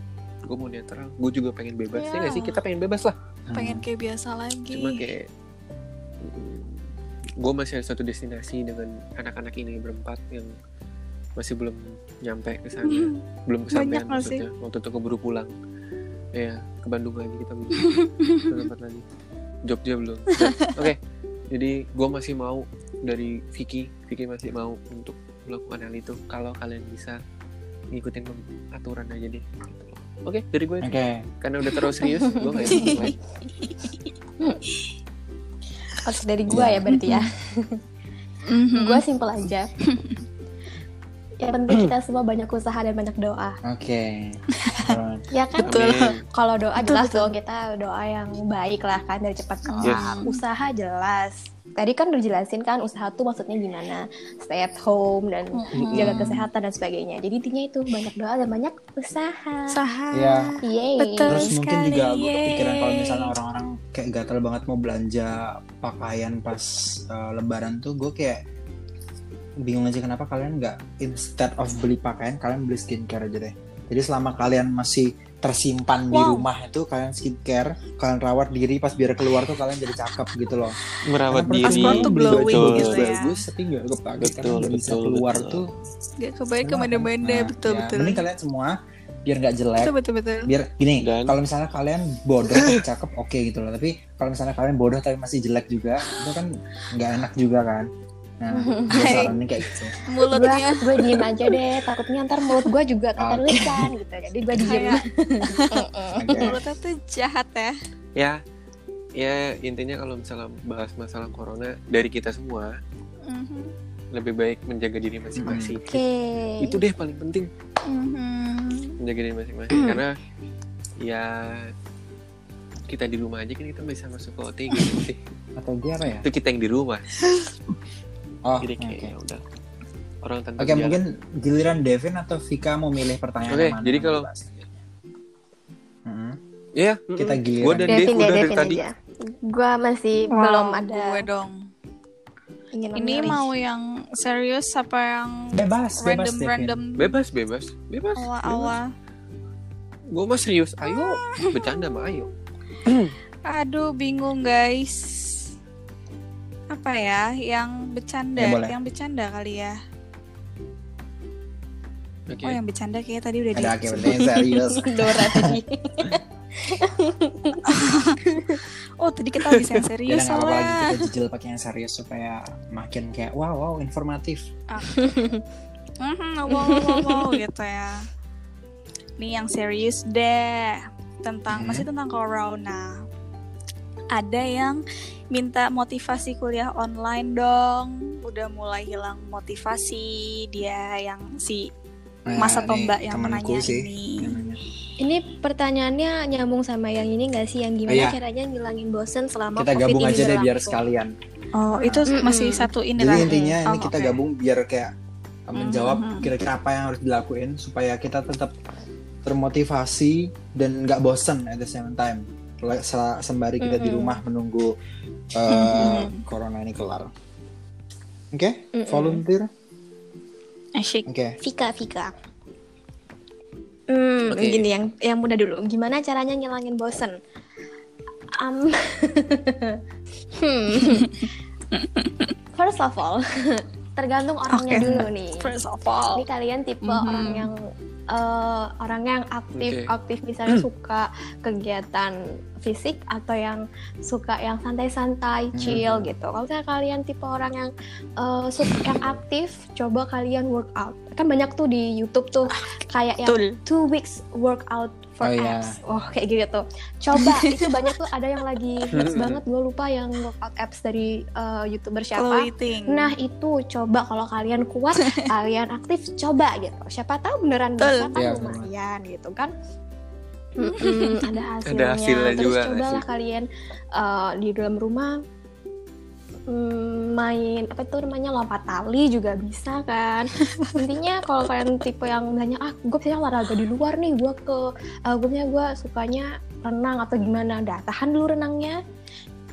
Gue mau netral. Gue juga pengen bebas. Ya Iya. nggak sih? Kita pengen bebas lah. Pengen kayak biasa lagi. cuma kayak gue masih ada satu destinasi dengan anak-anak ini berempat yang masih belum nyampe ke sana. Hmm. belum kesampaian maksudnya. waktu itu keburu pulang. Ya ke Bandung lagi kita belum [LAUGHS] ke tempat lagi. Jogja belum. Oke jadi gue masih mau dari Vicky Vicky masih mau untuk melakukan hal itu kalau kalian bisa ngikutin aturan aja deh gitu. oke dari gue itu. Oke. karena udah terlalu serius [LAUGHS] gue lagi. Harus dari gua ya berarti ya. [LAUGHS] Mhm. Gua simpel aja. Yang penting kita [CLEARS THROAT] semua banyak usaha dan banyak doa. Oke. [LAUGHS] Ya kan? Betul. Kalau doa Betul, jelas betul. dong kita doa yang baik lah kan dari cepat kelar. Yes. Usaha jelas. Tadi kan udah jelasin kan usaha tuh maksudnya gimana? Stay at home dan Mhm. jaga kesehatan dan sebagainya. Jadi intinya itu banyak doa dan banyak usaha. Usaha. Ya. Yeay. Betul. Terus mungkin sekali, juga gue kepikiran kalau misalnya orang-orang kayak gatal banget mau belanja pakaian pas uh, lebaran tuh gue kayak bingung aja kenapa kalian nggak instead of beli pakaian kalian beli skincare aja deh. Jadi selama kalian masih tersimpan di Wow. rumah itu kalian skincare, kalian rawat diri pas biar keluar tuh kalian jadi cakep gitu loh. merawat Karena diri Pas keluar tuh glowing baju gitu bagus, ya. bagus tapi nggak kepake karena Betul, nggak bisa betul, keluar betul. tuh. Gak kebaik Kenapa? ke mana-mana. Nah, betul ya, betul. Mending kalian semua biar nggak jelek Betul betul betul. biar gini Dan- kalau misalnya kalian bodoh tapi [LAUGHS] cakep oke gitu loh tapi kalau misalnya kalian bodoh tapi masih jelek juga itu kan nggak enak juga kan nah [LAUGHS] gue sarannya kayak gitu. Gue Mulutnya gue diem aja deh takutnya ntar mulut gue juga keterusan gitu. Jadi gue diem. Kayak [LAUGHS] Oke. mulutnya tuh jahat ya. ya ya intinya kalau misalnya bahas masalah corona dari kita semua Mhm. lebih baik menjaga diri masing-masing. Oke. Itu deh paling penting. Mhm. menjaga diri masing-masing karena ya kita di rumah aja kan kita bisa masuk ke OTG gitu sih. Atau dia apa ya? Itu kita yang di rumah [LAUGHS] oh jadi oke kayak ya udah orang tanpa Oke, gejala. mungkin giliran Devin atau Vika mau milih pertanyaan Oke, yang mana jadi kalau- dibahas. Mm-mm. ya kita giliran gua dan Devin udah dari Devin tadi aja gue masih Wow, belum ada gue dong. ingin Ini memilih. mau yang serius apa yang bebas bebas random Devin random bebas bebas bebas awal-awal? gue mah serius ayo bercanda mah ayo Aduh bingung guys. Apa ya yang bercanda? Ya, boleh. yang bercanda kali ya. oke Oh yang bercanda kayak tadi udah ada di. yang serius [LAUGHS] Dora tadi [LAUGHS] Oh tadi kita habis yang ya serius nggak apa-apa lagi soalnya. kita jijil pakai yang serius supaya makin kayak wow wow informatif Mhm, wow, wow, wow, wow, gitu ya. Nih yang serius deh tentang Hmm. masih tentang corona. Ada yang minta motivasi kuliah online dong. Udah mulai hilang motivasi dia yang si Nah, masa ini tombak yang temanku menanya sih ini. nanya. pertanyaannya nyambung sama yang ini gak sih yang gimana Iya. caranya ngilangin bosen selama kita covid gabung ini aja deh biar sekalian Oh itu Mm-mm. masih satu ini jadi lah. intinya ini Oh, kita gabung biar kayak menjawab Mhm. kira-kira apa yang harus dilakuin supaya kita tetap termotivasi dan nggak bosan at the same time Sembari kita di Mm-mm. rumah menunggu uh, Mhm. corona ini kelar oke Mm-mm. volunteer Asyik. Oke. Vika, Vika. Hmm, Oke. gini yang yang mudah dulu. Gimana caranya ngilangin bosen? Um, [LAUGHS] hmm. First of all, [LAUGHS] tergantung orangnya Oke. dulu nih. First of all. Ini kalian tipe Mhm. orang yang eh, orang yang aktif Oke. aktif misalnya [CLEARS THROAT] suka kegiatan fisik atau yang suka yang santai-santai chill gitu. Kalau misalnya kalian tipe orang yang eh, suka yang aktif, coba kalian workout. Kan banyak tuh di YouTube tuh kayak yang Betul. two weeks workout for Oh, iya. abs. Oh kayak gitu. Coba [LAUGHS] itu banyak tuh ada yang lagi hits banget. Gue lupa yang workout abs dari eh, youtuber siapa. Clothing. Nah itu coba kalau kalian kuat, [LAUGHS] kalian aktif, coba gitu. Siapa tahu beneran bisa kan Iya, lumayan gitu kan. Mm-mm, ada hasilnya. hasilnya Terus juga, cobalah asik. kalian eh, di dalam rumah mm, main apa itu namanya lompat tali juga bisa kan. [LAUGHS] Intinya kalau kalian tipe yang banyak ah gue punya olahraga di luar nih, gue ke uh, gue gue sukanya renang atau gimana, udah tahan dulu renangnya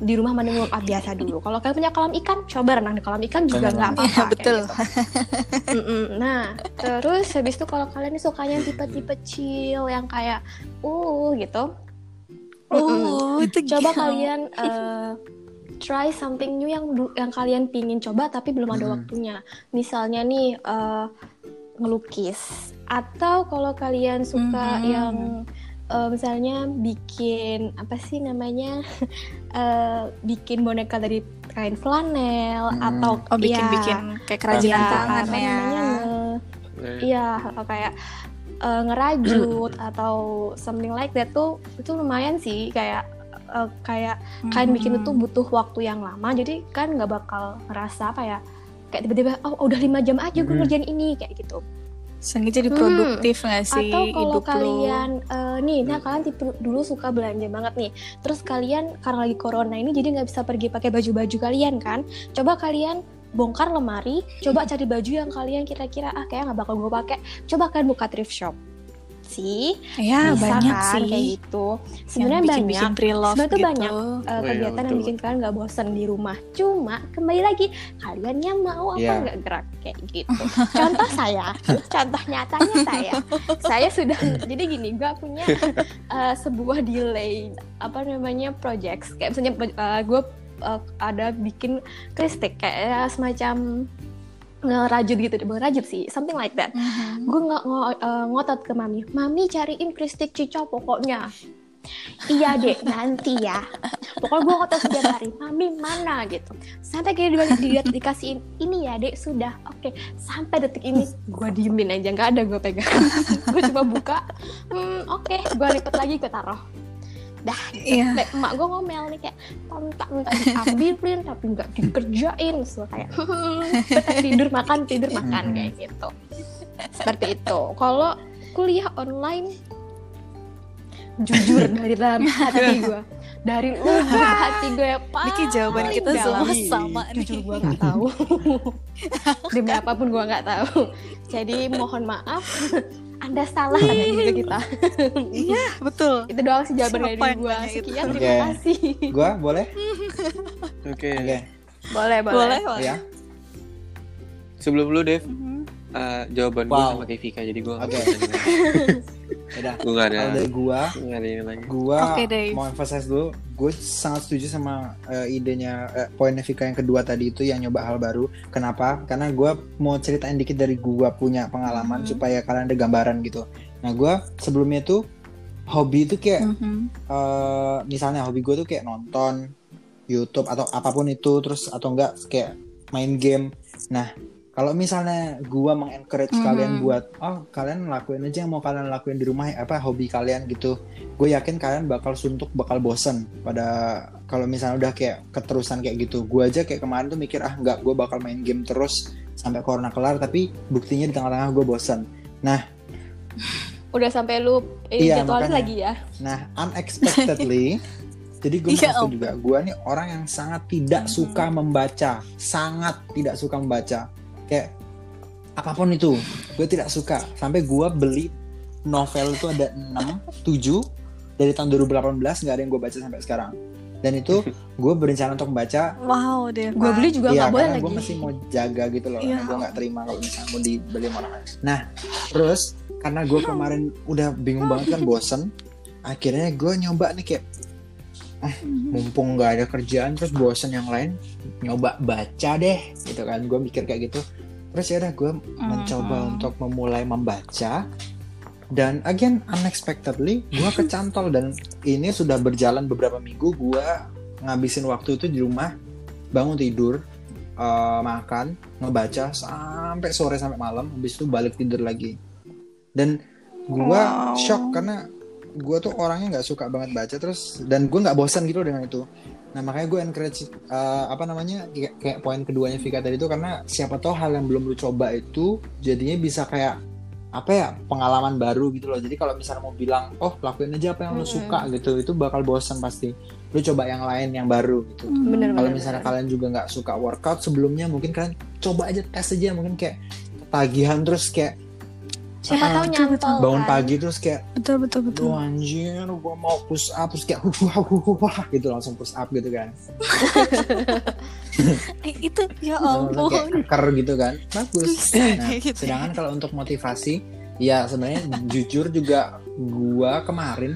di rumah mending warm up biasa dulu. Kalau kalian punya kolam ikan, coba renang di kolam ikan juga nggak apa-apa. [LAUGHS] Kayak betul. gitu. Nah, terus habis itu kalau kalian sukanya tipe-tipe chill yang kayak uh gitu. Oh, itu Coba gila. kalian eh, try something new yang yang kalian pingin coba tapi belum ada Hmm. waktunya. Misalnya nih eh, ngelukis atau kalau kalian suka Mhm. yang eh, misalnya bikin apa sih namanya [LAUGHS] eh, bikin boneka dari kain flanel Hmm. atau Oh, bikin-bikin ya, kayak kerajinan ya, tangan apa ya. namanya, nge- Iya, kayak eh, ngerajut atau something like that tuh itu lumayan sih kayak eh, kayak kalian bikin itu Mhm. butuh waktu yang lama jadi kan nggak bakal ngerasa apa ya kayak tiba-tiba oh udah lima jam aja gue Mhm. ngerjain ini kayak gitu Seenggaknya jadi Hmm. produktif nggak sih atau kalau hidup lo? kalian eh, nih nah kalian tipe dulu suka belanja banget nih terus kalian karena lagi corona ini jadi nggak bisa pergi pakai baju-baju kalian kan coba kalian bongkar lemari coba cari baju yang kalian kira-kira ah kayak nggak bakal gue pakai coba kalian buka thrift shop sih Ya, bisa banyak kan sih. kayak gitu Yang sebenarnya bikin-bikin banyak Sebenarnya tuh gitu. banyak. uh, Oh iya, kegiatan yang bikin kalian nggak bosan di rumah. Cuma kembali lagi kalian yang mau apa Iya. nggak gerak kayak gitu. Contoh saya, [LAUGHS] contoh nyatanya saya, saya sudah [LAUGHS] jadi gini, gue punya uh, sebuah delay apa namanya projects kayak misalnya gue ada bikin kristik kayak semacam ngerajut gitu, bukan rajut sih, something like that. Mhm. gue nggak ngo- eh, ngotot ke mami mami cariin kristik cica pokoknya. Iya dek nanti ya. Pokoknya gue ngotot setiap hari mami mana? Gitu. Sampai kayak di, di, dikasihin ini ya dek sudah oke. Sampai detik ini gue diemin aja nggak ada gue pegang. [LAUGHS] Gue coba buka hmm, oke. Gue lipat lagi gue taruh dah Iya. [LAUGHS] Kayak emak gue ngomel nih kayak tontak minta diambilin tapi nggak dikerjain. So kayak "Bentar, tidur makan tidur makan kayak gitu. Seperti itu. Kalau kuliah online jujur [LAUGHS] dari dalam hati gue dari lubuk hati gue ya Ini kayak jawaban kita semua sama nih. jujur gue nggak tahu. [LAUGHS] Demi apa pun gue nggak tahu. Jadi mohon maaf anda salah kayak gitu kita [LAUGHS] Iya, betul. itu doang sih jawaban dari gue nanya itu? sekian terima kasih Gua boleh? [LAUGHS] Oke. Oke. boleh Boleh, boleh. Ya. Sebelum lu Dev, eh, jawaban gue Wow. sama kayak Vika jadi gue Oke. [LAUGHS] Udah. gue gak ada Kalau dari gua, nggak ada ini lagi. gua Oke, Dave. mau emphasize dulu, gue sangat setuju sama eh, idenya eh, poinnya Vika yang kedua tadi itu yang nyoba hal baru. Kenapa? Karena gua mau ceritain dikit dari gua punya pengalaman Mhm. supaya kalian ada gambaran gitu. Nah, gua sebelumnya tuh hobi itu kayak Mhm. eh, misalnya hobi gue tuh kayak nonton YouTube atau apa pun itu terus atau enggak kayak main game. Nah, kalau misalnya gua mengencourage Mhm. kalian buat oh kalian lakuin aja yang mau kalian lakuin di rumah apa hobi kalian gitu. Gue yakin kalian bakal suntuk, bakal bosen pada kalau misalnya udah kayak keterusan kayak gitu. Gue aja kayak kemarin tuh mikir ah nggak gue bakal main game terus sampai corona kelar tapi buktinya di tengah-tengah gue bosen. udah sampai lu ini Iya, jadwalnya lagi ya Nah, unexpectedly, [LAUGHS] jadi gue Om. juga, gue nih orang yang sangat tidak suka membaca, sangat tidak suka membaca. Kayak apa pun itu, gue tidak suka. Sampai gue beli novel itu ada 6, 7 dari tahun 2018 nggak ada yang gue baca sampai sekarang. dan itu gue berencana untuk membaca Wow deh. gue beli juga Iya, nggak boleh karena lagi gue masih mau jaga gitu loh. Iya. Gue nggak terima kalau misalnya mau dibeli sama orang lain. Nah, terus karena gue kemarin udah bingung banget kan bosen, akhirnya gue nyoba nih kayak [LAUGHS] mumpung nggak ada kerjaan terus bosen yang lain nyoba baca deh gitu kan. Gue mikir kayak gitu. Terus ya udah gue mencoba Mhm. untuk memulai membaca. Dan again unexpectedly gue [LAUGHS] kecantol. Dan ini sudah berjalan beberapa minggu gue ngabisin waktu itu di rumah bangun tidur eh, makan ngebaca sampai sore sampai malam. Habis itu balik tidur lagi. Dan gue Wow. shock karena gue tuh orangnya nggak suka banget baca terus dan gue nggak bosan gitu dengan itu. Nah makanya gue encourage eh, apa namanya kayak, kayak poin keduanya Vika tadi itu karena siapa tahu hal yang belum lu coba itu jadinya bisa kayak apa ya pengalaman baru gitu loh. Jadi kalau misalnya mau bilang oh lakuin aja apa yang lu Mm-mm. suka gitu itu bakal bosan pasti. Lu coba yang lain yang baru gitu. Bener kalau bener, misalnya bener. kalian juga nggak suka workout sebelumnya mungkin kalian coba aja tes aja mungkin kayak ketagihan terus kayak siapa Ah, tahu nyantol bangun kan. pagi terus kayak Betul betul betul. Anjir, gue mau push up terus kayak wah wah wah gitu langsung push up gitu kan. [LAUGHS] Itu ya Langsung kayak ampun. keker gitu kan. Bagus. Nah, gitu. sedangkan kalau untuk motivasi, ya sebenarnya jujur juga gua kemarin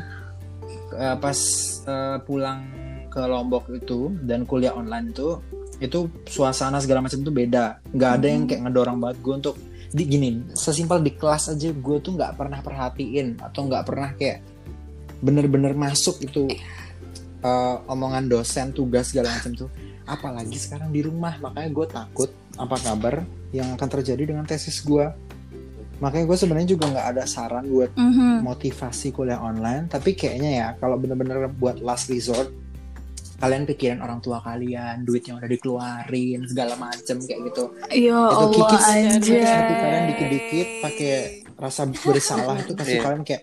eh, pas eh, pulang ke Lombok itu dan kuliah online itu itu suasana segala macam tuh beda. nggak ada yang kayak ngedorong banget gue untuk di gini sesimpel di kelas aja gue tuh nggak pernah perhatiin atau nggak pernah kayak bener-bener masuk itu eh, omongan dosen tugas segala macam tuh apalagi sekarang di rumah makanya gue takut apa kabar yang akan terjadi dengan tesis gue makanya gue sebenarnya juga nggak ada saran buat Mhm. motivasi kuliah online tapi kayaknya ya kalau bener-bener buat last resort kalian pikirin orang tua kalian duit yang udah dikeluarin segala macem kayak gitu. Ya itu Allah kikis anjay. hati kalian dikit-dikit pakai rasa bersalah itu pasti Iya. kalian kayak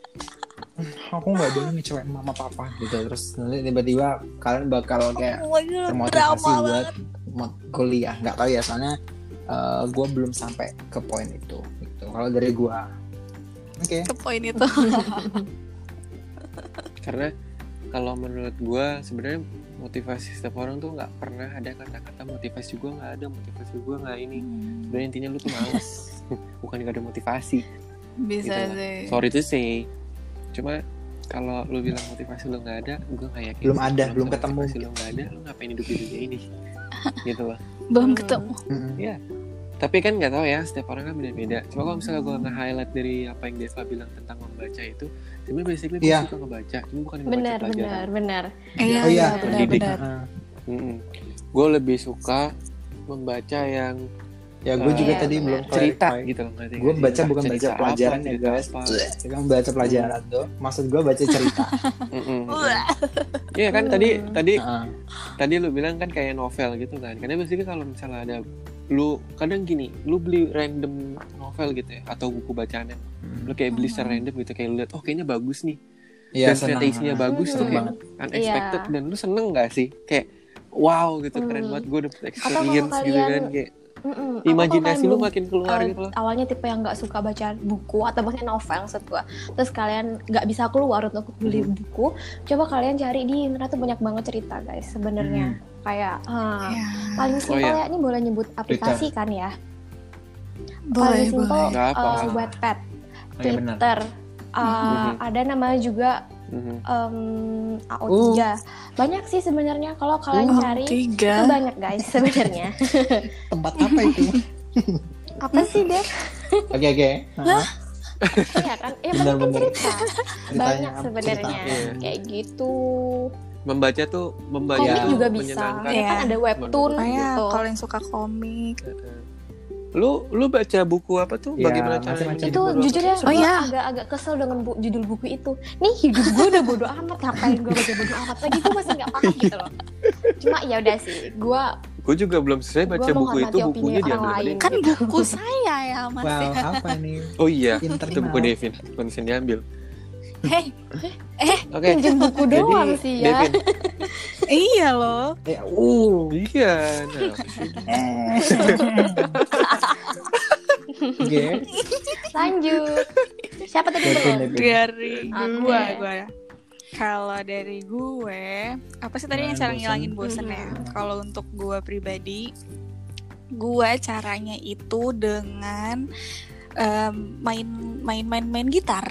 "Hmm, aku nggak boleh ngecewain mama papa gitu. Terus nanti tiba-tiba kalian bakal kayak Oh my God, termotivasi drama buat kuliah. Nggak tahu ya soalnya gue belum sampai ke poin itu gitu. Kalau dari gue oke. Ke poin itu. [LAUGHS] karena kalau menurut gua sebenarnya motivasi setiap orang tuh nggak pernah ada kata-kata motivasi gua nggak ada motivasi gua nggak ini sebenarnya intinya lu tuh males [LAUGHS] bukan nggak ada motivasi Bisa Gitu lah. sih. sorry to say cuma kalau lu bilang motivasi lu nggak ada gua nggak yakin Belum sih. ada, belum ketemu. motivasi lu nggak ada lu ngapain hidup di dunia ini [LAUGHS] gitu loh Belum Hmm. ketemu. Mm-mm. Tapi kan nggak tahu ya setiap orang kan beda-beda cuma kalau misalnya gue nge-highlight dari apa yang Deva bilang tentang membaca itu sebenarnya basically gue Iya. suka ngebaca cuma bukan ngebaca bener pelajaran bener bener Iya, oh iya benar, pendidik. benar. Heeh. gue lebih suka membaca yang ya gue juga Iya, tadi benar. belum cerita clarify. gitu loh gue baca bukan baca cerita apa, pelajaran ya cerita guys apa. Saya baca pelajaran tuh maksud gue baca cerita. [LAUGHS] Iya kan tadi tadi tadi lu bilang kan kayak novel gitu kan karena biasanya kalau misalnya ada lu kadang gini lu beli random novel gitu ya atau buku bacaan yang lu kayak beli secara random gitu kayak lu lihat oh kayaknya bagus nih. Iya, dan ternyata isinya bagus Hmm. tuh Seneng kayak banget. unexpected. Iya. dan lu seneng gak sih? Kayak wow gitu keren Hmm. banget gue dapet experience gitu kan kayak Mm-mm. Imajinasi lu makin keluar eh, gitu loh. awalnya tipe yang nggak suka baca buku atau bahkan novel maksud gua. Terus kalian nggak bisa keluar untuk beli Hmm. buku coba kalian cari di internet tuh banyak banget cerita guys sebenarnya kayak ah, Ya, paling simpel iya. ya ini boleh nyebut aplikasi kan ya? Boleh, paling simpel uh, Wattpad Oh, iya, benar. Twitter. Uh, ada namanya juga Mhm. um, AO3 banyak sih sebenarnya. Kalau kalian Wow, cari itu banyak guys sebenarnya. [LAUGHS] Tempat apa itu? [LAUGHS] Apa sih deh oke oke. Heeh. ya kan? Ya penting kan cerita. Banyak sebenarnya iya. kayak gitu membaca tuh membaca komik tuh juga bisa menyenangkan Iya. kan ada webtoon Oh ya, gitu kalau yang suka komik. lu lu baca buku apa tuh Ya, bagaimana menjadi itu jujur ya? Oh, gue iya. agak-agak kesel dengan bu- judul buku itu nih hidup gue udah bodo amat ngapain gue baca bodo amat lagi gue masih nggak paham gitu loh cuma ya udah sih gue gue juga belum selesai baca buku itu bukunya diambil lain. Kan buku saya ya, Mas. wow ya. apa nih oh iya itu buku. Devin bukan diambil Hei, oke pinjem buku jadi doang sih ya Devin iya loh. eh uh iya nah, [LAUGHS] oke lanjut siapa tadi Devin, Devin. Dari Oke. gua, gua ya. Kalau dari gue, apa sih tadi yang Ngilangin cara ngilangin bosen ya? Mhm. Kalau untuk gue pribadi, gue caranya itu dengan em, main main main main gitar.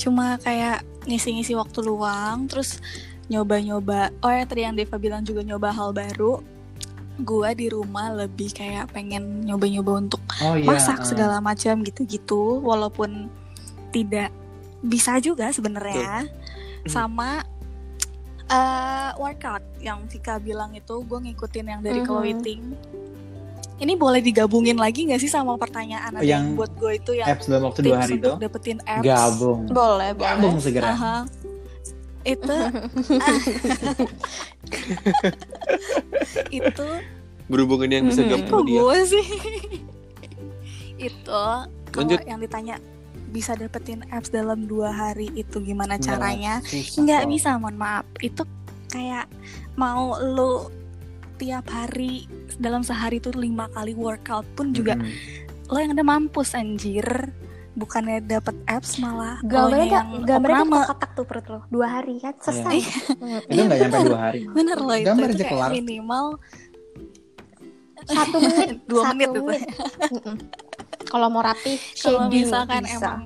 Cuma kayak ngisi-ngisi waktu luang, terus nyoba-nyoba. Oh ya tadi yang Deva bilang juga nyoba hal baru. Gue di rumah lebih kayak pengen nyoba-nyoba untuk Oh iya. masak eh. segala macam gitu-gitu walaupun tidak bisa juga sebenarnya sama eh, workout yang Vika bilang itu gue ngikutin yang dari Mhm. Chloe Ting ini boleh digabungin lagi nggak sih sama pertanyaan ada Yang yang buat gue itu yang apps dalam waktu dua tips hari itu dapetin apps gabung. Boleh, Gabung boleh. segera. Aha. [LAUGHS] itu [LAUGHS] itu berhubungan yang bisa Mhm. gabung sama dia gue sih itu kalau yang ditanya bisa dapetin apps dalam dua hari itu gimana caranya nggak bisa mohon maaf itu kayak mau lu tiap hari dalam sehari tuh lima kali workout pun juga Mm-mm. lo yang ada mampus anjir bukannya dapet apps malah Gambarnya yang nggak- gambarnya tuh kotak tuh perut lo. Dua hari kan selesai. Iya. Hmm. Itu nggak nyampe dua hari. [LAUGHS] bener loh itu, Gambar itu aja kayak kelar. minimal Satu menit. [LAUGHS] Dua satu menit itu. Mm-mm. Kalau mau rapi, kalau misalkan bisa. emang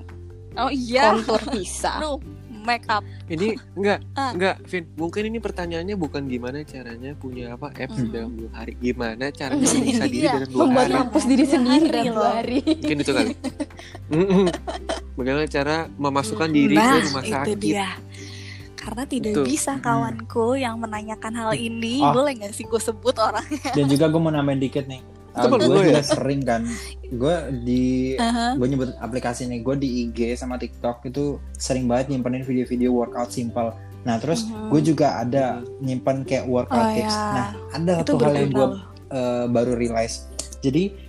oh iya kontur bisa. Aduh, make up ini enggak [LAUGHS] Ah. enggak Vin. Mungkin ini pertanyaannya bukan gimana caranya punya apa apps Mhm. dalam dua hari. Gimana caranya bisa diri Iya, dalam dua Membuat hari? mampus diri Dua sendiri dalam dua hari. mungkin itu kali. [LAUGHS] Bagaimana cara memasukkan diri nah ke rumah itu sakit? dia. Karena tidak Betul. bisa kawanku yang menanyakan hal ini. Oh. boleh nggak sih gue sebut orang Dan juga gue mau [LAUGHS] nambahin dikit nih. Uh, gue gue juga ya? sering kan. Gue di Aha. gue nyebut aplikasi nih. Gue di IG sama TikTok itu sering banget nyimpenin video-video workout simple. Nah terus Mhm. gue juga ada nyimpen kayak workout Oh, tips. ya. Nah ada itu satu hal yang gue uh, baru realize. Jadi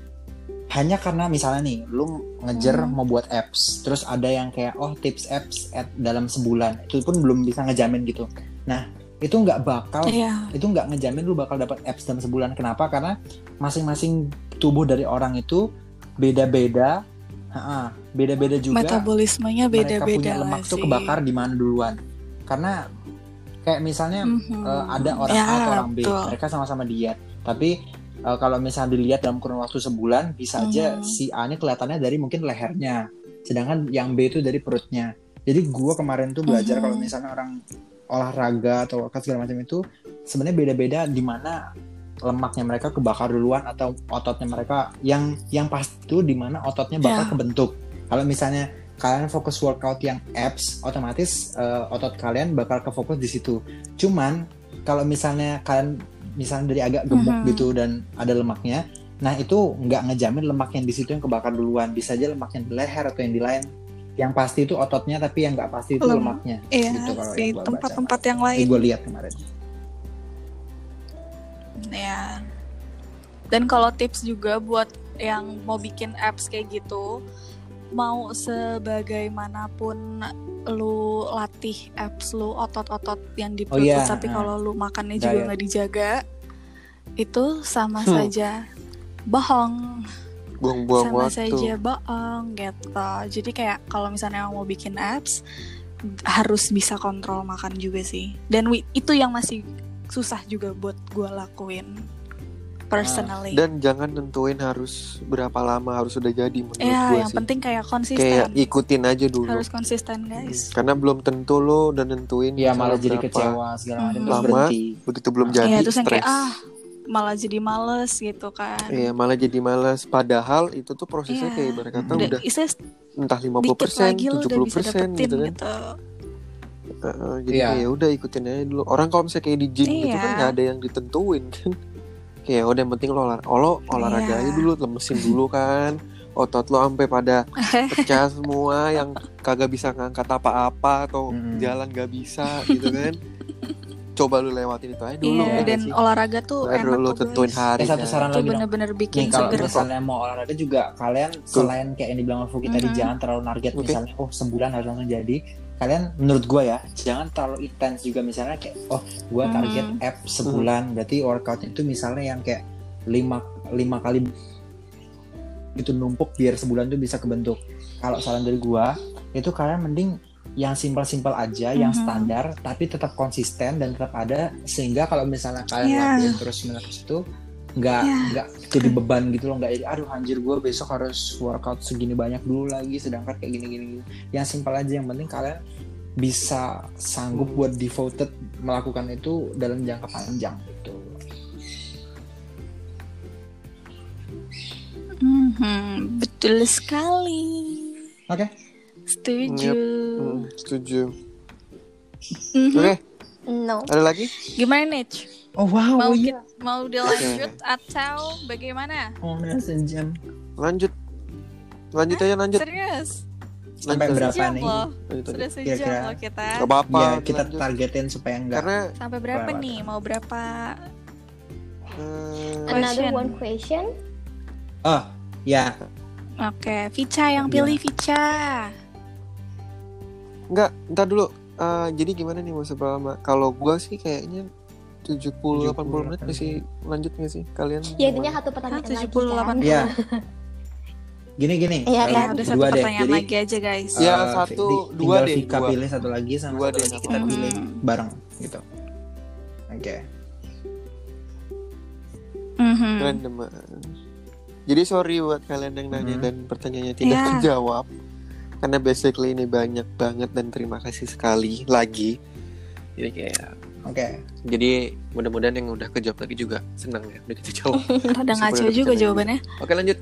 hanya karena misalnya nih, lu ngejar Hmm. mau buat apps, terus ada yang kayak oh tips apps at dalam sebulan, itu pun belum bisa ngejamin gitu. Nah itu nggak bakal Iya. itu nggak ngejamin lu bakal dapat apps dalam sebulan. Kenapa? Karena masing-masing tubuh dari orang itu beda-beda. Beda-beda juga. metabolismenya mereka beda-beda punya lemak lah tuh sih. kebakar di mana duluan. Karena kayak misalnya Mhm. eh, ada orang Ya, A atau orang B, betul. mereka sama-sama diet. Tapi eh, kalau misalnya dilihat dalam kurun waktu sebulan, bisa aja Mhm. si A ini kelihatannya dari mungkin lehernya, sedangkan yang B itu dari perutnya. Jadi gua kemarin tuh belajar Mhm. kalau misalnya orang olahraga atau workout segala macam itu sebenarnya beda-beda di mana lemaknya mereka kebakar duluan atau ototnya mereka yang yang pasti itu di mana ototnya bakal Ya. kebentuk. Kalau misalnya kalian fokus workout yang abs, otomatis eh, otot kalian bakal ke fokus di situ. Cuman kalau misalnya kalian misalnya dari agak gemuk Mhm. gitu dan ada lemaknya, nah itu nggak ngejamin lemak yang di situ yang kebakar duluan. Bisa aja lemak yang di leher atau yang di lain. Yang pasti itu ototnya, tapi yang nggak pasti itu Lem- lemaknya. Iya, gitu kalau di tempat-tempat yang Yang lain. gue lihat kemarin. Ya. Dan kalau tips juga buat yang mau bikin apps kayak gitu, mau sebagaimanapun lu latih apps lu otot-otot yang di Oh perut lu, tapi kalau lu makannya juga Diet. nggak dijaga, itu sama Hmm. saja bohong, buang-buang sama waktu saja bohong gitu. Jadi kayak kalau misalnya mau bikin apps harus bisa kontrol makan juga sih. Dan wi- itu yang masih susah juga buat gue lakuin personally. dan jangan nentuin harus berapa lama harus sudah jadi menurut ya, gue yang sih penting kayak kayak konsisten. ikutin aja dulu harus konsisten, guys. karena belum tentu lo udah nentuin Iya malah jadi berapa. kecewa segala macam terus Lama. berhenti. begitu belum jadi Iya, terus yang kayak stres ah malah jadi males gitu kan. Iya malah jadi malas padahal itu tuh prosesnya Iya. kayak mereka Hmm. Udah, udah entah 50% dikit lagi lo udah 70% bisa dapetin gitu kan gitu. Heeh, jadi Iya. kayak ya udah ikutin aja dulu orang kalau misalnya kayak di gym gitu Iya. kan nggak ada yang ditentuin kan kayak udah yang penting lo olah oh, lo olahraga Iya. aja dulu lemesin dulu kan otot lo sampai pada pecah [LAUGHS] semua yang kagak bisa ngangkat apa-apa atau Mm-mm. jalan gak bisa gitu kan [LAUGHS] coba lu lewatin itu aja dulu Iya, ya dan nggak sih? olahraga tuh baru enak lu tentuin hari Eh, satu saran Itu lagi bener-bener Nih bikin kalau seger. misalnya mau olahraga juga kalian selain kayak yang dibilang Fuki tadi Mhm. jangan terlalu target Oke. misalnya oh sebulan harus langsung jadi. Kalian menurut gue ya jangan terlalu intens juga. Misalnya kayak oh gue target Mhm. app sebulan berarti workout itu misalnya yang kayak lima lima kali itu numpuk biar sebulan tuh bisa kebentuk. Kalau saran dari gue itu kalian mending yang simpel-simpel aja, yang Mhm. standar, tapi tetap konsisten dan tetap ada sehingga kalau misalnya kalian Iya. latihan terus menerus itu nggak nggak jadi beban gitu loh, nggak jadi aduh anjir gue besok harus workout segini banyak dulu lagi, sedangkan kayak gini-gini. gini. Yang simpel aja, yang penting kalian bisa sanggup buat devoted melakukan itu dalam jangka panjang gitu. Mhm, betul sekali. Oke. Setuju. Hmm, setuju. Mhm. Oke, No. ada lagi? Gimana Nich? Oh wow, Mau iya. mau dilanjut atau bagaimana? Oh, udah sejam. Lanjut. Lanjut aja lanjut. Serius? Sampai Lanjut. berapa Sejam nih? loh. Lanjut. Sudah sejam Kira-kira. loh kita. Gak apa-apa. Ya, kita lanjut. targetin supaya enggak. Karena Sampai berapa Berapa? nih? Mau berapa? eh, Another one question. Oh, ya. Oke, Vica yang Iya. pilih Vica. Enggak, ntar dulu. Eh, jadi gimana nih mau seberapa lama? Kalau gua sih kayaknya 70 80 menit 80. masih lanjut nggak sih kalian? Ya intinya satu pertanyaan Ah, lagi 78. kan. Iya. [LAUGHS] Gini gini. Iya, kan? Ya, udah satu dua deh. pertanyaan Jadi lagi aja guys. Ya, eh, satu, di- dua deh, Vika dua. pilih satu lagi sama Dua satu deh, lagi kita apa-apa. pilih Hmm. bareng gitu. Oke. Mhm. Random. Jadi sorry buat kalian yang nanya Mhm. dan pertanyaannya tidak Ya. terjawab. Karena basically ini banyak banget dan terima kasih sekali lagi. Jadi kayak Oke. jadi mudah-mudahan yang udah kejawab lagi juga senang ya udah kita jawab. Meskipun ngaco ada juga jawabannya. Oke lanjut.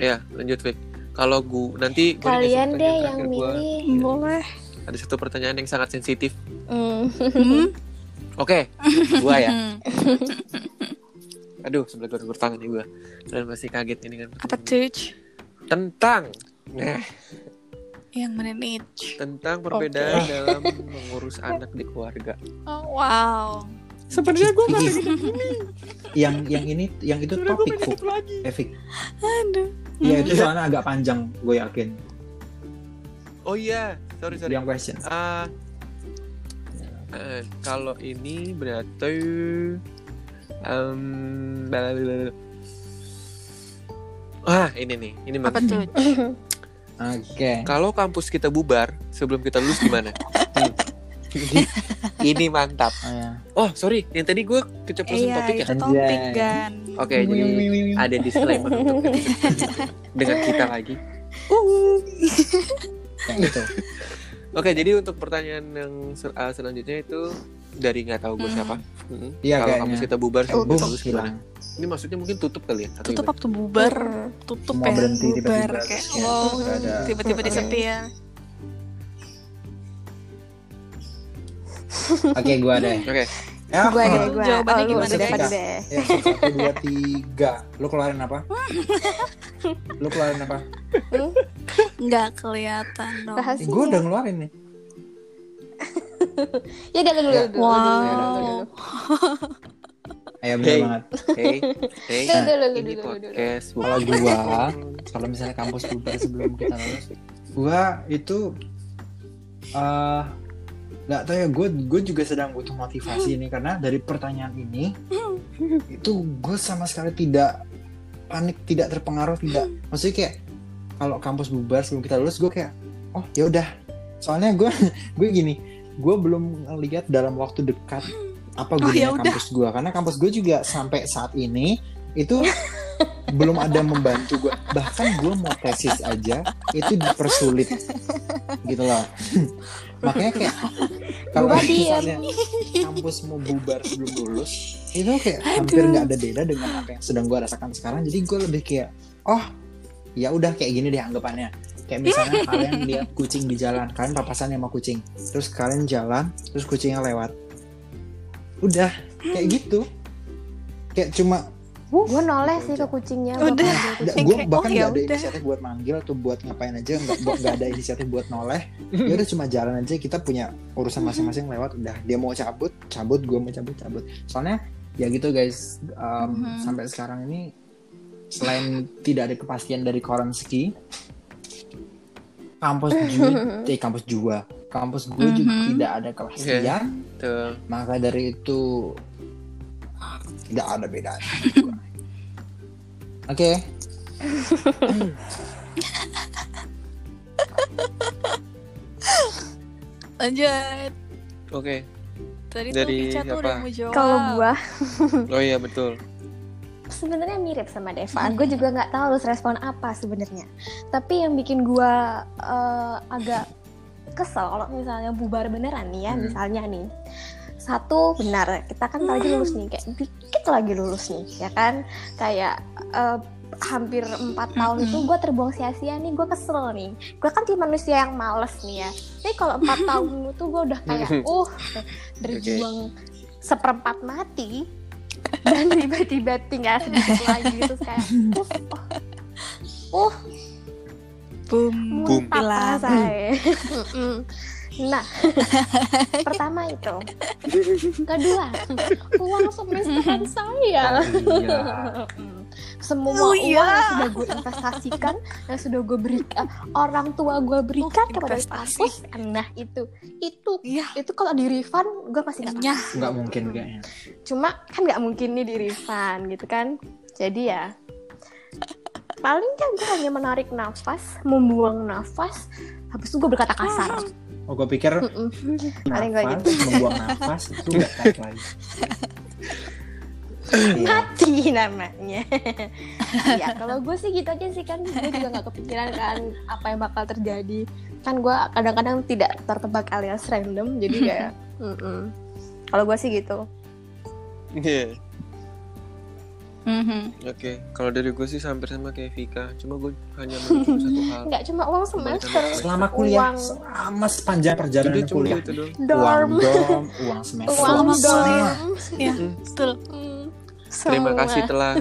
Ya lanjut Vic. Kalau gua nanti gua Kalian deh yang terakhir gua. milih. Boleh. Ada satu pertanyaan yang sangat sensitif. Hmm. Hmm? [LAUGHS] Oke, gua ya. Hmm. [LAUGHS] Aduh, sebelah gua bertangan nih gua. Kalian pasti kaget ini kan. Apa tuh? Tentang nah, Yang mana nih? tentang perbedaan dalam mengurus anak di keluarga. Oh, wow. Sebenarnya gua Ih, [LAUGHS] yang yang ini yang itu topik Fuk. lagi. Evik. Aduh. Iya itu soalnya agak panjang, gue yakin. Oh iya, sorry sorry. Yang question. Ah, eh, kalau ini berarti em, blablabla. ah ini nih, ini Apa mantap. tuh? [LAUGHS] Oke. Kalau kampus kita bubar sebelum kita lulus gimana? Hmm. ini, [LAUGHS] ini mantap. Oh, ya. Oh sorry, yang tadi gue keceplosan Iya, topik ya. topik kan. Oke, jadi ada disclaimer untuk [LAUGHS] dengan kita lagi. Yang itu. Oke, jadi untuk pertanyaan yang sel- uh, selanjutnya itu dari nggak tahu gue Hmm. siapa. Mm-mm. Iya, Kalau kayaknya. kampus kita bubar sebelum Boom, kita lulus gimana? Ini maksudnya mungkin tutup kali ya? Atau Tutup gimana? waktu bubar. Tutup Semua ya. berhenti bubar tiba-tiba. kayak Ya, wow. ada. Tiba-tiba Oke. disepir. Oke, gue ada. Oke, Ya, Gue deh, gue. Jawabannya Oh, lu gimana, deh. Ya, satu, dua, tiga. Lu keluarin apa? [LAUGHS] Lu keluarin apa? Nggak kelihatan dong. Rahasia. gue udah ngeluarin nih. [LAUGHS] Ya udah dulu Ya. dulu. Wow. Dulu, dulu. Ayo bener Hey. banget. hey, hey, Dulu, dulu, ini dulu, dulu, dulu. podcast. Kalau gua, kalau misalnya kampus bubar sebelum kita lulus, gua itu eh nggak tahu ya. Gue gue juga sedang butuh motivasi ini karena dari pertanyaan ini itu gue sama sekali tidak panik, tidak terpengaruh, tidak. Maksudnya kayak kalau kampus bubar sebelum kita lulus, gue kayak oh ya udah. Soalnya gue [LAUGHS] gue gini, gue belum ngelihat dalam waktu dekat apa Oh, gunanya ya udah. kampus gue karena kampus gue juga sampai saat ini itu [LAUGHS] belum ada membantu gue bahkan gue mau tesis aja itu dipersulit. Gitu loh. [LAUGHS] Makanya kayak kalau misalnya kampus mau bubar sebelum lulus itu kayak hampir nggak ada beda dengan apa yang sedang gue rasakan sekarang. Jadi gue lebih kayak oh ya udah kayak gini deh anggapannya. Kayak misalnya [LAUGHS] kalian lihat kucing di jalan kalian papasan sama kucing. Terus kalian jalan terus kucingnya lewat udah kayak gitu kayak cuma Gue noleh sih ke kucingnya. gua Udah. gue bahkan oh, nggak ya ada udah. inisiatif buat manggil atau buat ngapain aja nggak nggak ada inisiatif buat noleh ya udah cuma jalan aja kita punya urusan masing-masing lewat udah dia mau cabut cabut gue mau cabut cabut soalnya ya gitu guys um, Mhm. sampai sekarang ini selain tidak ada kepastian dari Koranski kampus juga [LAUGHS] eh kampus juga kampus gue juga Mhm. tidak ada kepastian Tuh. maka dari itu tidak ada bedanya oke Lanjut. Oke. Tadi Dari tuh jawab. Kalau gua Oh iya betul. sebenarnya mirip sama Deva. Gue juga nggak tahu harus respon apa sebenarnya. Tapi yang bikin gua eh, agak kesel kalau misalnya bubar beneran nih ya, Hmm. misalnya nih. Satu benar, kita kan lagi lulus nih, kayak dikit lagi lulus nih, ya kan? Kayak eh, hampir empat tahun itu gue terbuang sia-sia nih, gue kesel nih. Gue kan tipe manusia yang males nih ya. Tapi kalau empat [LAUGHS] tahun itu gue udah kayak, uh, berjuang seperempat mati dan [LAUGHS] tiba-tiba tinggal sedikit lagi terus kayak uh, uh, uh Boom. Boom. muntah Hilang. saya nah [LAUGHS] pertama itu kedua uang semesteran [LAUGHS] saya Iya. [LAUGHS] Semua Oh, uang iya. yang sudah gue investasikan yang sudah gue berikan orang tua gue berikan Oh, kepada investasi. kampus nah itu itu Iya. itu kalau di refund gue pasti nggak. Nggak mungkin kayaknya. cuma kan nggak mungkin nih di refund gitu kan jadi ya paling kan gue hanya menarik nafas membuang nafas habis itu gue berkata kasar Oh, gue pikir paling gue nafas, gitu membuang nafas itu nggak baik lagi. Iya. mati namanya ya kalau gue sih gitu aja sih kan gue juga nggak kepikiran kan apa yang bakal terjadi kan gue kadang-kadang tidak tertebak alias random jadi kayak [LAUGHS] mm-mm. kalau gue sih gitu Iya. Mhm. Oke. Kalau dari gue sih hampir sama kayak Vika. Cuma gue hanya menuntut satu hal. nggak cuma uang semester Selama kuliah, uang selama sepanjang perjalanan cuma kuliah, itu doang. uang dorm dom, uang semester, uang dorm Ya, betul. Mm. Terima kasih telah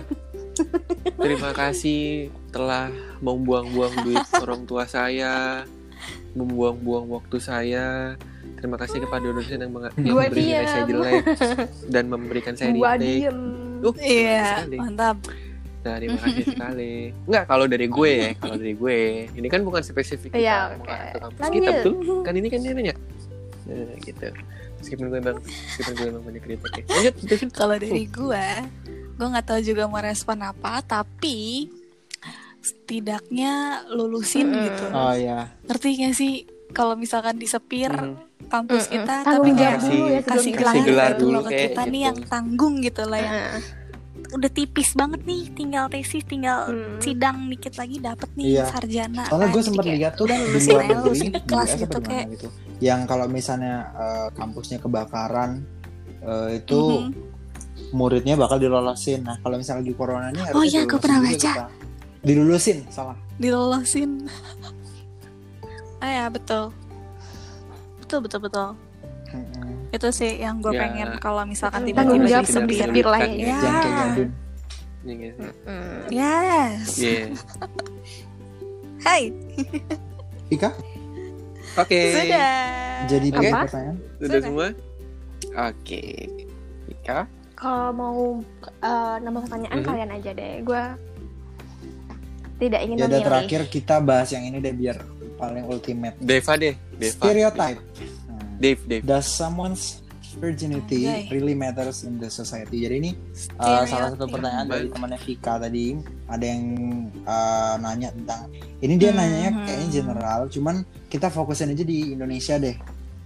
Terima kasih telah membuang-buang duit orang tua saya, membuang-buang waktu saya. Terima kasih kepada dosen yang, meng- yang memberi nilai saya jelek dan memberikan saya gua retake. Diem Uh, Iya, sekali. mantap. Nah, terima kasih sekali. Enggak, kalau dari gue ya, [LAUGHS] kalau dari gue. Ini kan bukan spesifik kita Iya, ke kampus Lanjut. kita, betul? Kan ini kan dia nanya. Nah, gitu. Meskipun gue emang, meskipun gue emang banyak kritik ya. Lanjut. Kalau dari gue, gue nggak tahu juga mau respon apa, tapi setidaknya lulusin gitu. Oh ya, Ngerti gak sih? Kalau misalkan disepir Mhm. Kampus Mm-mm. kita, Tanggung tapi kayak dulu ya kasih gelar, Kasih gelar gitu dulu loh ke kayak kita nih gitu. yang tanggung gitu lah yang Heeh. udah tipis banget nih, tinggal tesis, tinggal Hmm. sidang dikit lagi dapat nih Iya. sarjana. soalnya kan. gue Jadi sempat lihat tuh udah di lulusin luar negeri, lulusin kelas gitu, kayak- gitu. Yang kalau misalnya eh, kampusnya kebakaran, eh, itu Mhm. muridnya bakal dilolosin. Nah, kalau misalnya lagi corona ini Oh iya, gue pernah baca. Dilulusin, salah. dilolosin. [LAUGHS] ah ya betul. Betul betul betul. Mm-mm. Itu sih yang gue Ya. pengen kalau misalkan tiba-tiba sebisepir lah ya. disebutkan Ya. Iya? Mm. Yes. Iya. Hai. Ika, Oke. Sudah. jadi banyak pertanyaan. Sudah Sudah. semua? Oke. Vika? Kalau mau uh, nama pertanyaan Mhm. kalian aja deh. Gue tidak ingin Ya udah memilih. terakhir kita bahas yang ini deh biar paling ultimate. Deva deh. Deva. Stereotype. Dave, Dave. Does someone's virginity Anjay. really matters in the society? Jadi ini uh, salah satu pertanyaan dari temannya Vika tadi. Ada yang uh, nanya tentang ini dia Hmm. nanyanya kayaknya general, cuman kita fokusin aja di Indonesia deh.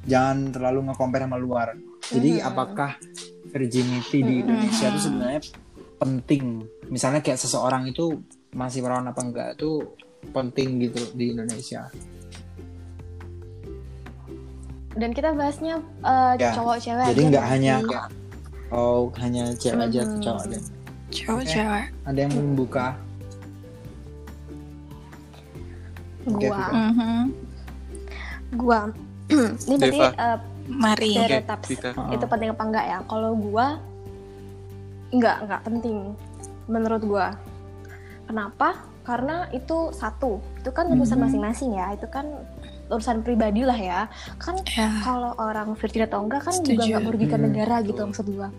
Jangan terlalu nge-compare sama luar. Jadi Mhm. apakah virginity di Mhm. Indonesia itu sebenarnya penting? Misalnya kayak seseorang itu masih perawan apa enggak itu penting gitu di Indonesia. Dan kita bahasnya uh, Ya, cowok cewek Jadi aja nggak nanti. hanya kayak oh hanya cewek aja atau Mhm. cowok aja. Cowok cewek. Ada yang membuka gua, Vika. Mhm. gua. [CLEARS THROAT] Ini berarti uh, Mari. Stereotypes. Vika. Heeh. itu penting apa enggak ya? Kalau gua enggak, enggak penting menurut gua. Kenapa? Karena itu satu, itu kan urusan Mhm. masing-masing ya. Itu kan urusan pribadi lah ya. Kan Ya. kalau orang virgin atau enggak kan juga Setuju. nggak merugikan Hmm, negara gitu maksud gua.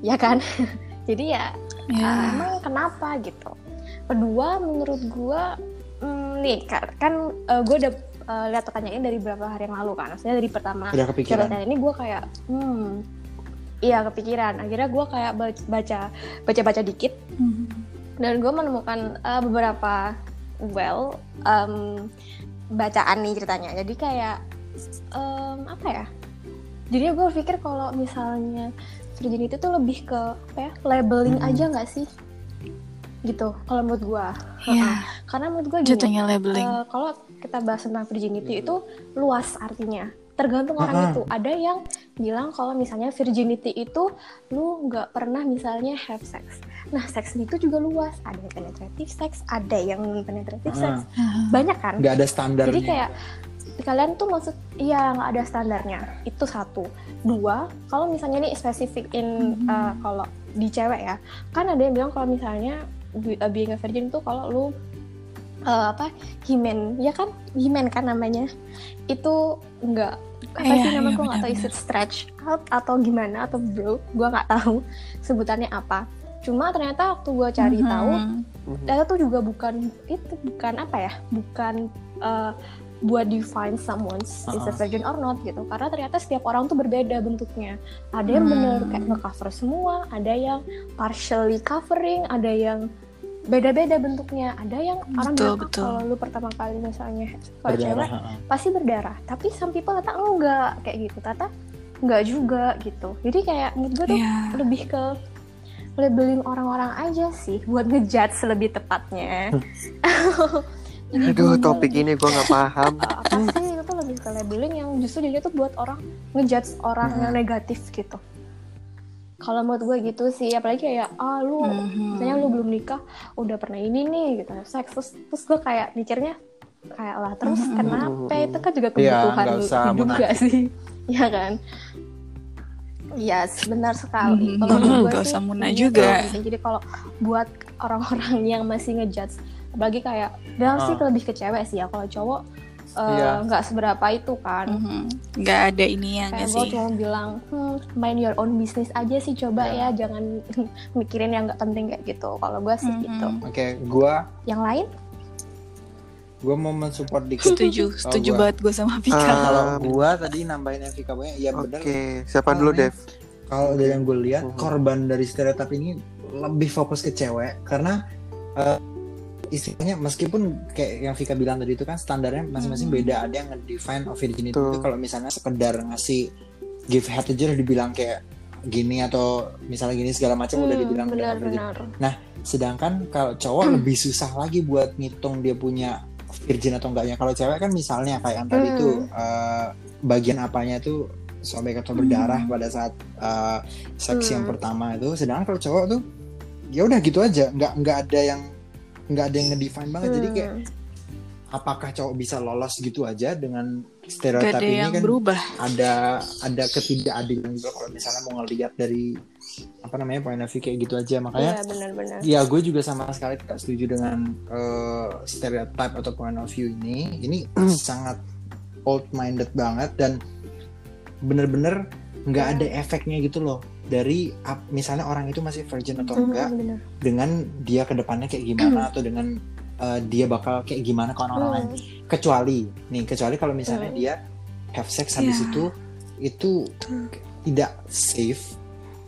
Ya kan? [LAUGHS] Jadi ya Ya. Ah, emang kenapa gitu kedua menurut gua hmm, nih kan, kan eh, gua udah eh, lihat pertanyaan dari beberapa hari yang lalu kan maksudnya dari pertama pertanyaan ini gua kayak hmm iya kepikiran akhirnya gua kayak ba- baca baca baca dikit Mhm. Dan gue menemukan eh, beberapa well em, bacaan nih ceritanya. Jadi kayak em, apa ya? Jadi gue pikir kalau misalnya virginity itu lebih ke apa ya labeling Hmm. aja nggak sih? Gitu kalau menurut gue Iya, karena menurut gue jatuhnya labeling. Eh, kalau kita bahas tentang virginity itu luas artinya. Tergantung orang Mm-mm. itu. Ada yang bilang kalau misalnya virginity itu lu nggak pernah misalnya have sex. Nah seks itu juga luas. Ada yang penetrative sex ada yang non penetrative sex Ah, banyak kan? Nggak ada standarnya. Jadi kayak kalian tuh maksud iya nggak ada standarnya. Itu satu. Dua kalau misalnya ini spesifik in Mhm. uh, kalau di cewek ya kan ada yang bilang kalau misalnya uh, being a virgin tuh kalau lu uh, apa himen ya kan? Himen kan namanya. Itu nggak apa Iya, sih namanya? iya, gue nggak tahu is it stretch out atau gimana atau bro gue nggak tahu sebutannya apa. Cuma ternyata waktu gue cari Mhm. tahu Mhm. ternyata tuh juga bukan itu bukan apa ya? Bukan uh, buat define someone is a Uh-uh. virgin or not gitu. Karena ternyata setiap orang tuh berbeda bentuknya. Ada yang Hmm. bener kayak ngecover semua ada yang partially covering ada yang beda-beda bentuknya ada yang orang Betul, bilang "Ah, betul. kalau lu pertama kali misalnya kalau Berdarah, cewek pasti berdarah tapi some people kata enggak kayak gitu kata enggak juga gitu jadi kayak menurut gue tuh Iya. lebih ke labeling orang-orang aja sih buat ngejudge lebih tepatnya. [LAUGHS] Jadi Aduh, topik ini gue nggak paham. [LAUGHS] apa sih itu tuh lebih ke labeling yang justru dia tuh buat orang ngejudge orang Hmm. yang negatif gitu. Kalau menurut gue gitu sih, apalagi kayak ah lu Mhm. misalnya lu belum nikah udah pernah ini nih gitu seks terus, terus gue kayak mikirnya kayak lah terus Mhm. kenapa itu kan juga Iya, kebutuhan usah hidup gak sih [LAUGHS] ya kan Iya, benar sekali. Mhm. Kalau menurut [CLEARS THROAT] gue sih, usah munah ini juga. penting. Jadi kalau buat orang-orang yang masih ngejudge, apalagi kayak, dan sih Ah. lebih ke cewek sih ya. Kalau cowok eh, Iya. nggak seberapa itu kan. Mhm. Nggak ada ininya Kayak gue cuma bilang, hmm, mind your own business aja sih coba Iya. ya, jangan [LAUGHS] mikirin yang nggak penting kayak gitu. Kalau gue sih Mhm. gitu. Oke, gua Yang lain? gua mau mensupport dikit. Setuju, setuju gua. banget gue sama Vika. Ah. Kalau gua tadi nambahin Evika punya, ya Oke, benar. siapa dulu, Dev? Kalau dari yang gue lihat, Mhm. korban dari stereotip ini lebih fokus ke cewek karena eh, istilahnya meskipun kayak yang Vika bilang tadi itu kan standarnya masing-masing beda. Ada yang nge-define of virginity itu kalau misalnya sekedar ngasih give head aja udah dibilang kayak gini atau misalnya gini segala macam udah Hmm, dibilang udah nggak virgin. benar-benar. Sedangkan kalau cowok lebih susah lagi buat ngitung dia punya virgin atau enggaknya. Kalau cewek kan misalnya kayak yang tadi Hmm. tuh eh, bagian apanya tuh sobek atau berdarah pada saat eh, seks yang Hmm. pertama itu. Sedangkan kalau cowok tuh ya udah gitu aja, nggak nggak ada yang nggak ada yang ngedefine banget. Jadi kayak Hmm. apakah cowok bisa lolos gitu aja dengan stereotip ada ini yang kan berubah. ada ada ketidakadilan juga kalau misalnya mau ngelihat dari apa namanya point of view kayak gitu aja makanya Iya, benar-benar. Ya, gue juga sama sekali tidak setuju dengan eh, stereotype atau point of view ini. Ini [CLEARS THROAT] sangat old minded banget dan bener-bener nggak Ya. ada efeknya gitu loh dari misalnya orang itu masih virgin atau Hmm, enggak benar. dengan dia ke depannya kayak gimana atau dengan eh, dia bakal kayak gimana ke orang-orang lain. Hmm. Kecuali nih, kecuali kalau misalnya Hmm. dia have sex habis Ya. itu itu tidak safe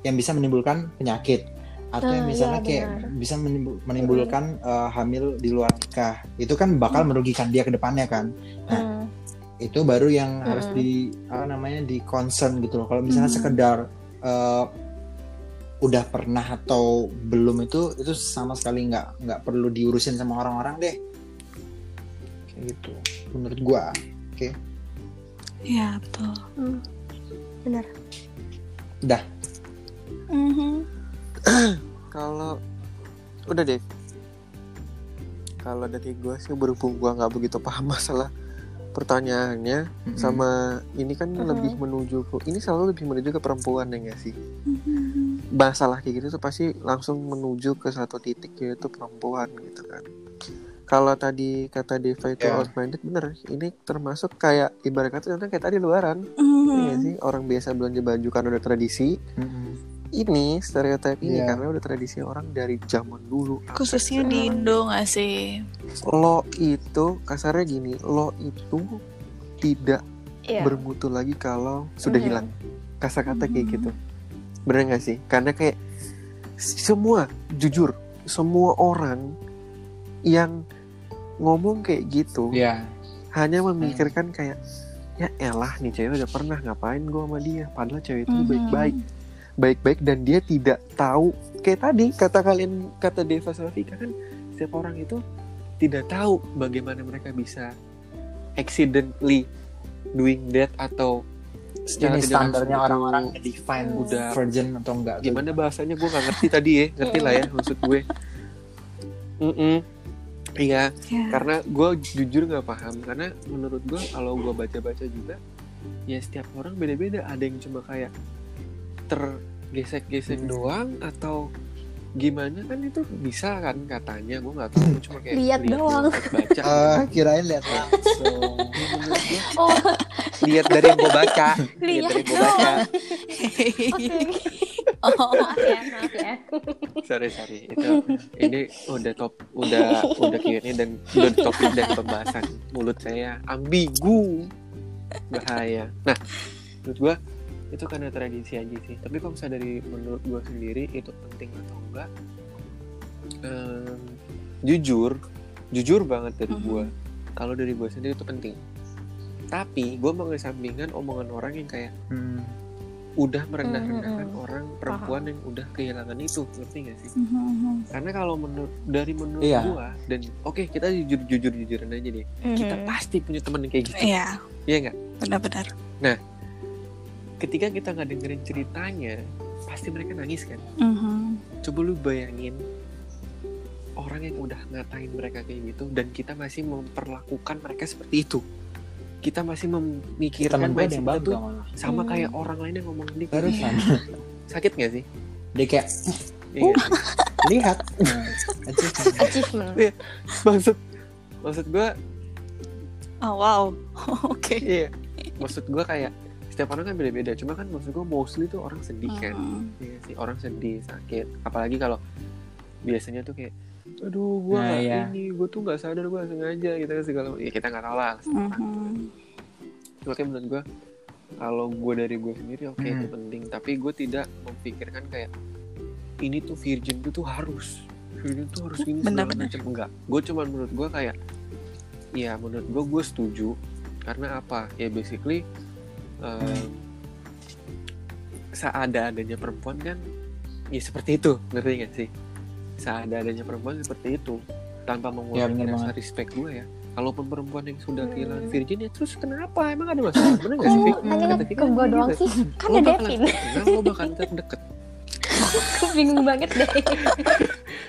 yang bisa menimbulkan penyakit atau yang Nah, misalnya iya, kayak benar. bisa menimbu- menimbulkan eh, hamil di luar nikah itu kan bakal merugikan dia ke depannya kan Hmm. itu baru yang harus Mm. di apa namanya di concern gitu loh kalau misalnya Mm. sekedar eh, udah pernah atau belum itu itu sama sekali nggak nggak perlu diurusin sama orang-orang deh kayak gitu menurut gua Iya betul. Hmm. Benar. dah Mhm. [CLEARS THROAT] Kalau udah deh. Kalau dari gue sih berhubung gue nggak begitu paham masalah pertanyaannya Mm-mm. sama ini kan Mhm. lebih menuju ke ini selalu lebih menuju ke perempuan ya nggak sih Mhm. masalah kayak gitu tuh pasti langsung menuju ke satu titik yaitu perempuan gitu kan kalau tadi kata Deva itu Ya. out minded bener ini termasuk kayak ibarat kata contohnya kayak tadi luaran Mhm. Iya nggak sih orang biasa belanja baju karena udah tradisi Mm-mm. Ini stereotip ini Iya. karena udah tradisi orang dari zaman dulu Khususnya di sekarang. Indo nggak sih? lo itu kasarnya gini lo itu tidak Iya. bermutu lagi kalau sudah Mhm. hilang kata-kata kayak Mhm. gitu bener nggak sih karena kayak semua jujur semua orang yang ngomong kayak gitu ya hanya memikirkan kayak ya elah nih cewek udah pernah ngapain gue sama dia padahal cewek itu Mhm. baik-baik baik-baik dan dia tidak tahu. Kayak tadi kata kalian kata Deva sama Vika kan setiap orang itu tidak tahu bagaimana mereka bisa accidentally doing that atau secara Ini standarnya orang-orang define udah virgin atau enggak. gimana bahasanya? Gue nggak ngerti tadi ya. Ngerti lah ya maksud gue. Mm-mm. iya Ya. karena gue jujur nggak paham. Karena menurut gue kalau gue baca-baca juga ya setiap orang beda-beda. Ada yang cuma kayak tergesek-gesek Hmm. doang atau gimana? Kan itu bisa kan katanya gue nggak tahu. Cuma kayak Lihat doang. baca. Ah, kirain lihat langsung. Gue, Oh, lihat dari yang gue baca. Lihat Lihat dari yang gue baca. Oke. [LAUGHS] Oh, Maaf ya, maaf ya. sorry sorry. Itu ini udah top udah udah Q&A dan udah topik dan pembahasan mulut saya. Ambigu. Bahaya. Nah menurut gua itu karena tradisi aja sih tapi kalau misalnya dari menurut gua sendiri itu penting atau enggak em, jujur jujur banget dari Mhm. gua kalau dari gua sendiri itu penting tapi gua mengesampingkan omongan orang yang kayak Hmm. udah merendah-rendahkan Mhm. orang perempuan yang udah kehilangan itu ngerti gak sih Mhm. karena kalau menurut dari menurut Iya. gua dan oke kita jujur jujur jujuran aja deh kita Mhm. pasti punya temen yang kayak gitu Iya, Iya nggak benar-benar. Ketika kita nggak dengerin ceritanya pasti mereka nangis kan Mhm. coba lu bayangin orang yang udah ngatain mereka kayak gitu dan kita masih memperlakukan mereka seperti itu kita masih memikirkan gue mindset kita tuh malah. sama Hmm. kayak orang lain yang ngomong dia Barusan. [LAUGHS] sakit gak sih Dia kayak Iya sih? lihat. [LAUGHS] Achievement. Achievement. maksud maksud gua Oh wow. [LAUGHS] Oke. iya maksud gua kayak setiap orang kan beda-beda cuma kan maksud gua mostly tuh orang sedih kan. Mhm. Iya sih orang sedih sakit. Apalagi kalau biasanya tuh kayak aduh gua Nah, iya. ini gua tuh nggak sadar nggak sengaja gitu kan segala ya kita nggak tahu. Lah Mhm. makanya menurut gua kalau gua dari gua sendiri oke itu Hmm. penting. Tapi gua tidak memikirkan kayak ini tuh virgin tuh tuh harus virgin tuh harus ini segala macam. Enggak. Gua cuma menurut gua kayak ya menurut gua gua setuju. Karena apa? Ya basically um, seada-adanya perempuan kan ya seperti itu ngerti gak sih seada-adanya perempuan seperti itu tanpa mengurangi Ya, rasa banget. respect gue ya kalaupun perempuan yang sudah Hmm. kehilangan virgin ya terus kenapa emang ada masalah bener gak sih Kata Vic ke kan gue gitu. doang sih? Kan ada Devin. lo bakal Aku [LAUGHS] bingung banget deh.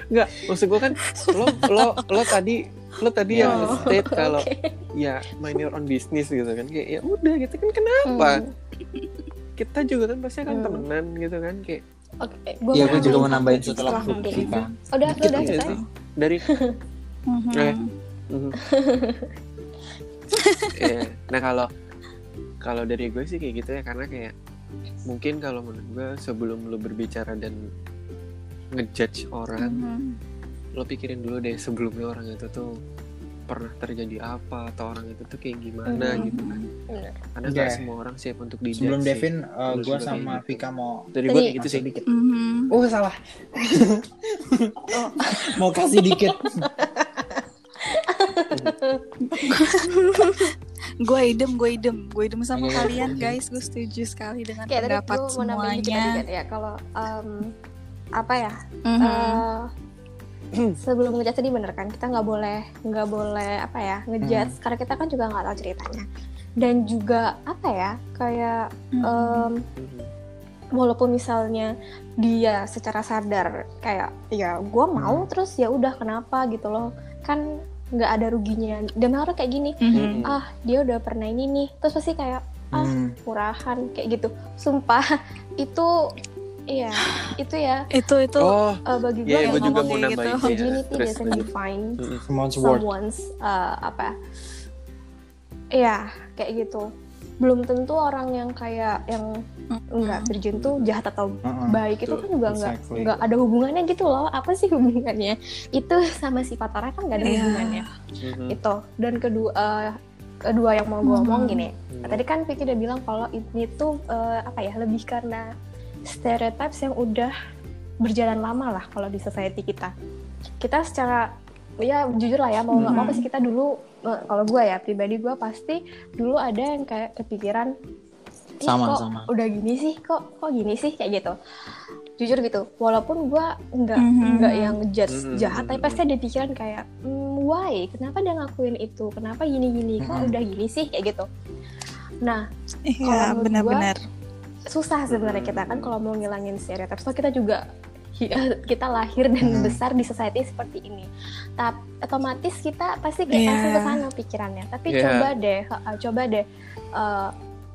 Enggak, maksud gue kan lo lo lo tadi lo tadi yang Oh, state [LAUGHS] kalau oke. ya mind your own business gitu kan kayak ya udah gitu kan kenapa Hmm. kita juga kan pasti akan Hmm. temenan gitu kan kayak Oke, gua Iya, mau gue juga mau nambahin setelah kan. Udah, Dikit udah selesai. sih. dari [LAUGHS] Mhm. Eh. Mhm. Iya. [LAUGHS] nah kalau kalau dari gue sih kayak gitu ya karena kayak mungkin kalau menurut gue sebelum lo berbicara dan ngejudge orang Mhm. Lo pikirin dulu deh sebelumnya orang itu tuh pernah terjadi apa atau orang itu tuh kayak gimana Mhm. gitu kan Bener. karena nggak Oke. semua orang siap untuk dijudge Sebelum. Devin, uh, gue sama gitu. Vika mau dari gue gitu sih dikit. Mhm. Oh salah. [LAUGHS] mau kasih dikit. [LAUGHS] Gue idem, gue idem, gue idem sama Oke, kalian guys. Gue setuju sekali dengan Kayak pendapat gue mau nambahin dikit semuanya. dikit ya. Kalau em, apa ya? Mhm. eh, [CLEARS THROAT] sebelum ngejudge tadi bener kan kita nggak boleh nggak boleh apa ya ngejudge karena kita kan juga nggak tahu ceritanya dan juga apa ya kayak em, Mhm. walaupun misalnya dia secara sadar kayak ya gue mau terus ya udah kenapa gitu loh kan nggak ada ruginya dan orang kayak gini Mhm. ah dia udah pernah ini nih terus pasti kayak Ah. Hmm. murahan kayak gitu sumpah [LAUGHS] itu iya itu ya Itu itu oh eh, bagi gue iya yang gue juga mau gitu. sih ya. virginity terus doesn't define. Someone's someone's uh, apa ya kayak gitu belum tentu orang yang kayak yang enggak virgin tuh jahat atau Uh-uh. baik itu kan juga nggak Exactly. nggak ada hubungannya gitu loh apa sih hubungannya itu sama sifat orang kan nggak ada Iya. hubungannya Mhm. itu dan kedua eh, kedua yang mau gue omong gini Mhm. tadi kan Vicky udah bilang kalau ini tuh eh, apa ya lebih karena stereotypes yang udah berjalan lama lah kalau di society kita kita secara ya jujur lah ya mau nggak mau pasti kita dulu eh, kalau gue ya pribadi gue pasti dulu ada yang kayak kepikiran "Ih, Sama, kok sama. udah gini sih kok kok gini sih kayak gitu jujur gitu walaupun gue nggak Mhm. nggak yang judge Mhm. jahat tapi pasti ada pikiran kayak "Hmm, why kenapa dia ngakuin itu kenapa gini gini kok Mhm. udah gini sih kayak gitu nah Iya, Kalau benar-benar. Susah sebenarnya kita kan kalau mau ngilangin stereotip. So kita juga hi- kita lahir dan Hmm. besar di society seperti ini. Tapi otomatis kita pasti kayak Iya. langsung ke sana pikirannya. Tapi Iya. coba deh, uh, coba deh uh,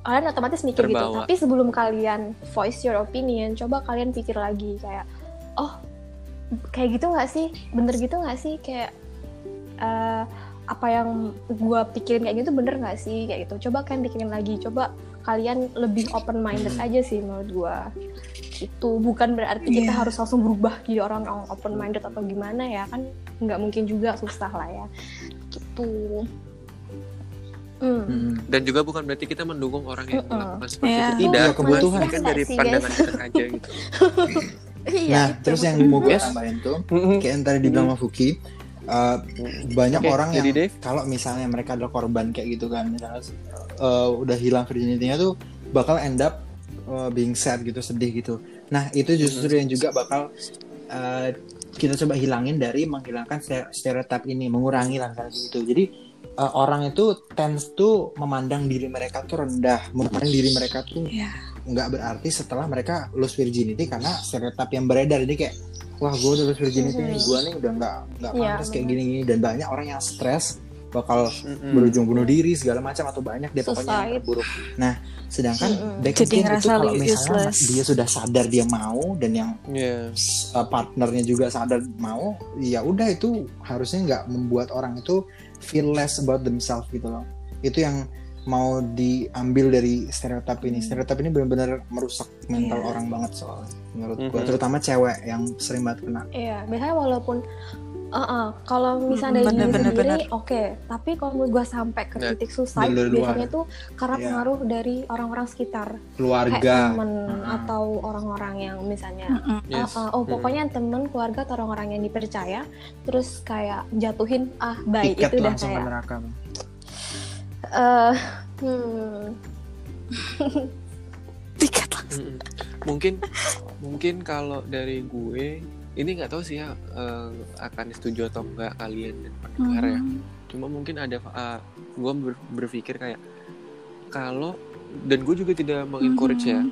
kalian otomatis mikir gitu. Terbawa. Tapi sebelum kalian voice your opinion, coba kalian pikir lagi kayak oh kayak gitu nggak sih? Bener gitu nggak sih? Kayak uh, apa yang gue pikirin kayak gitu bener nggak sih kayak gitu coba kalian pikirin lagi coba kalian lebih open minded Hmm. aja sih menurut gue itu bukan berarti kita Iya. harus langsung berubah jadi orang yang open minded atau gimana ya kan nggak mungkin juga susah lah ya gitu hmm. Mm-mm. dan juga bukan berarti kita mendukung orang yang Mm-mm. melakukan seperti Iya. itu Itu tidak Iya, kebutuhan. kan dari Sih, pandangan kita aja gitu [LAUGHS] Iya, Nah, itu. terus yang mau gue Yes. tambahin tuh, kayak yang tadi dibilang sama Fuki, uh, banyak Oke, orang yang kalau misalnya mereka adalah korban kayak gitu kan, misalnya uh, udah hilang virginity-nya tuh bakal end up uh, being sad gitu, sedih gitu. Nah, itu justru yang juga bakal uh, kita coba hilangin dari menghilangkan ste- stereotip ini, mengurangi misalnya gitu. Jadi uh, orang itu tends tuh memandang diri mereka tuh rendah, memandang diri mereka tuh Iya. nggak berarti setelah mereka lose virginity karena stereotip yang beredar ini kayak wah gue udah lose virginity nih Mhm. gue nih udah nggak nggak Iya, pantas kayak benar. gini gini dan banyak orang yang stres bakal Mm-mm. berujung bunuh diri segala macam atau banyak deh pokoknya terburuk nah sedangkan Mhm. back Jadi itu kalau misalnya useless. dia sudah sadar dia mau dan yang Iya. uh, partnernya juga sadar mau ya udah itu harusnya nggak membuat orang itu feel less about themselves gitu loh itu yang mau diambil dari stereotip ini stereotip ini benar-benar merusak mental Iya. orang banget soalnya menurut gua Mhm. terutama cewek yang sering banget kena Iya, biasanya walaupun uh, uh, kalau misalnya dari diri bener, bener, sendiri oke, tapi kalau menurut gue sampai ke Nah, titik luar. biasanya tuh karena Iya. pengaruh dari orang-orang sekitar, kayak keluarga temen Mm-mm. atau orang-orang yang misalnya. Yes. uh, uh, oh pokoknya temen keluarga atau orang-orang yang dipercaya, terus kayak jatuhin ah baik tiket itu udah kayak neraka eh hmm, [LAUGHS] Tiket langsung. Mungkin mungkin kalau dari gue ini nggak tahu sih ya eh, akan setuju atau enggak kalian dan pendengar ya Mhm. cuma mungkin ada uh, gue ber- berpikir kayak kalau dan gue juga tidak mengencourage ya Mhm.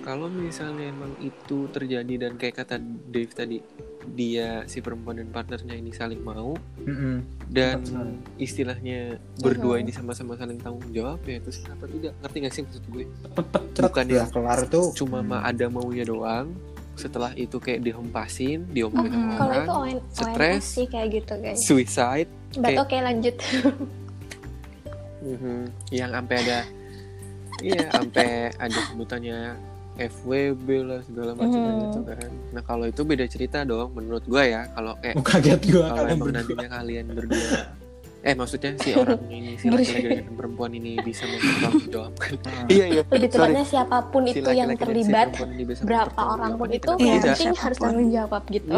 kalau misalnya emang itu terjadi dan kayak kata Dave tadi dia si perempuan dan partnernya ini saling mau dan Tepat sekali. istilahnya berdua Mhm. ini sama-sama saling tanggung jawab ya terus kenapa tidak ngerti gak sih maksud gue Cepet Bukan yang kelar tuh cuma hmm. mah ada maunya doang setelah itu kayak dihempasin diomongin sama kalau orang itu ON, stres, ONS sih kayak gitu guys. suicide But kayak- oke lanjut. [LAUGHS] Mhm. yang sampai ada iya sampai ada sebutannya FWB lah segala macam Mhm. gitu kan nah kalau itu beda cerita dong menurut gue ya kalau kayak Oh, kaget kalau emang berdua. nantinya kalian berdua eh maksudnya si orang [LAUGHS] ini si laki-laki dan perempuan ini bisa mempertanggungjawabkan [LAUGHS] Ah. iya iya Lebih tepatnya siapa pun Si itu yang si terlibat, bisa berapa orang pun itu Iya, yang penting harus tanggung jawab gitu.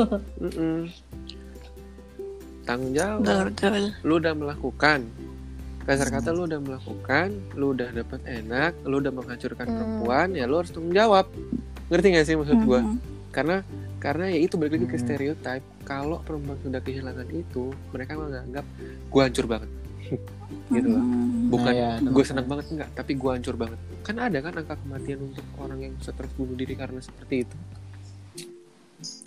[LAUGHS] Mm-mm. tanggung jawab Betul, betul. lu udah melakukan kasar kata lu udah melakukan lu udah dapat enak lu udah menghancurkan Hmm. perempuan ya lu harus tanggung jawab ngerti gak sih maksud gua Mhm. karena karena ya itu balik lagi ke Hmm. stereotype kalau perempuan sudah kehilangan itu mereka menganggap gua hancur banget [LAUGHS] gitu loh Mhm. bukan Nah, ya, gue teman-teman. senang banget enggak tapi gua hancur banget kan ada kan angka kematian untuk orang yang stres bunuh diri karena seperti itu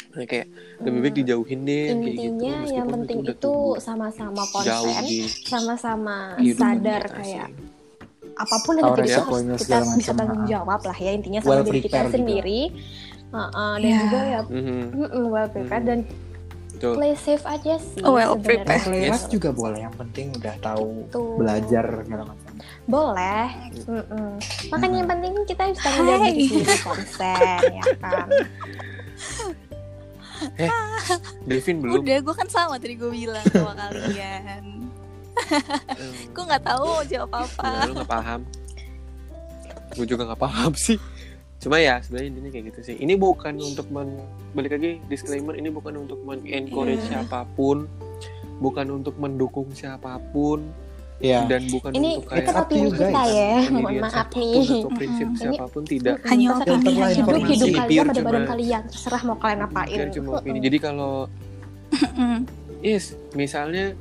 nah, kayak lebih baik dijauhin deh kayak gitu Hmm. Intinya yang penting itu sama-sama konsen, sama-sama sadar kita kayak sih. apa pun yang terjadi kita bisa tanggung jawab lah ya intinya sama Well diri kita prepared juga. Sendiri. Uh-uh, dan Iya. juga ya Mhm, mm-mm, well prepared Mhm. dan betul. play safe aja sih Oh, well sebenarnya. prepared. Play Yes. juga boleh yang penting udah tahu Tuh. belajar segala macam Boleh. Mm-mm. Makanya yang penting kita jawab Hai. diri sendiri konsen ya kan. Devin belum Udah, gue kan sama tadi gue bilang sama kalian. Eh, Gue nggak tahu jawab apa. lu nggak paham gue juga nggak paham sih cuma ya sebenarnya intinya kayak gitu sih ini bukan untuk men balik lagi disclaimer ini bukan untuk men encourage Iya. siapa pun bukan untuk mendukung siapa pun ya dan bukan Ini untuk kayak opini you guys. kita ya, mohon maaf nih. atau prinsip Mm-mm. siapa pun tidak Hanya opini, hanya hidup opini. hidup Ini kalian pada badan cuma- kalian terserah mau kalian apain cuma opini jadi kalau. Yes, misalnya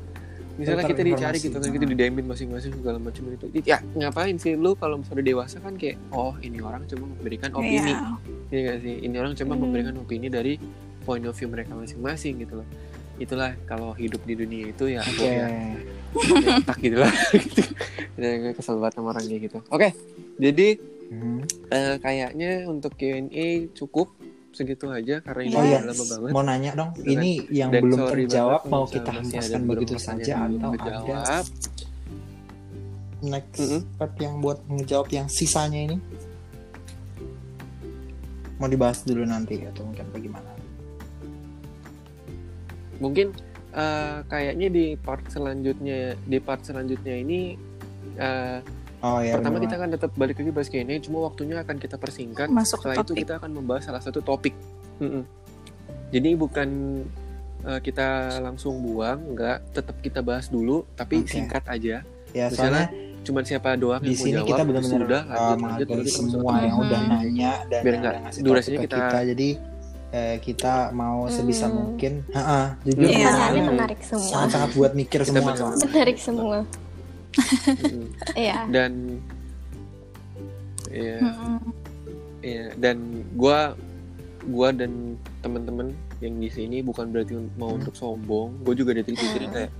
misalnya kita dicari gitu kan kita didemin masing-masing segala macam itu. Ya ngapain sih lu kalau misalnya dewasa kan kayak oh ini orang cuma memberikan opini, Iya. Iya gak sih? Ini orang cuma Hmm. memberikan opini dari point of view mereka masing-masing gitu loh. Itulah kalau hidup di dunia itu ya, oke ya, ya otak gitu lah. [LAUGHS] gitu. Ya, gue kesel banget sama orang kayak gitu. Oke, jadi Hmm. eh, kayaknya untuk Q&A cukup segitu aja karena ini Oh iya, lama banget. mau nanya dong, Gitu kan. ini yang Dan belum terjawab mau kalau kita hempaskan beberapa begitu saja atau ada next Mm-mm. part yang buat ngejawab yang sisanya ini? Mau dibahas dulu nanti atau mungkin bagaimana? mungkin eh, kayaknya di part selanjutnya di part selanjutnya ini eh, Oh ya. pertama benar. kita akan tetap balik lagi bahas Q&A cuma waktunya akan kita persingkat Masuk setelah itu topik. kita akan membahas salah satu topik Mm-mm. jadi bukan eh, kita langsung buang enggak tetap kita bahas dulu tapi Oke. singkat aja ya misalnya soalnya cuman siapa doang di yang mau sini jawab kita benar-benar udah uh, lanjut lanjut ke semua yang udah Mhm. nanya dan Biar yang nggak- udah ngasih durasinya kita- kita. Jadi eh, kita mau sebisa Hmm. mungkin, Ha-ha, jujur Iya. pertanyaannya pertanyaannya menarik semua sangat-sangat buat mikir Kita semua. menarik semua Mm-mm. iya dan Iya. Mm-mm. Iya, dan gua gua dan teman-teman yang di sini bukan berarti mau Hmm. untuk sombong. Gue juga dari pikirin kayak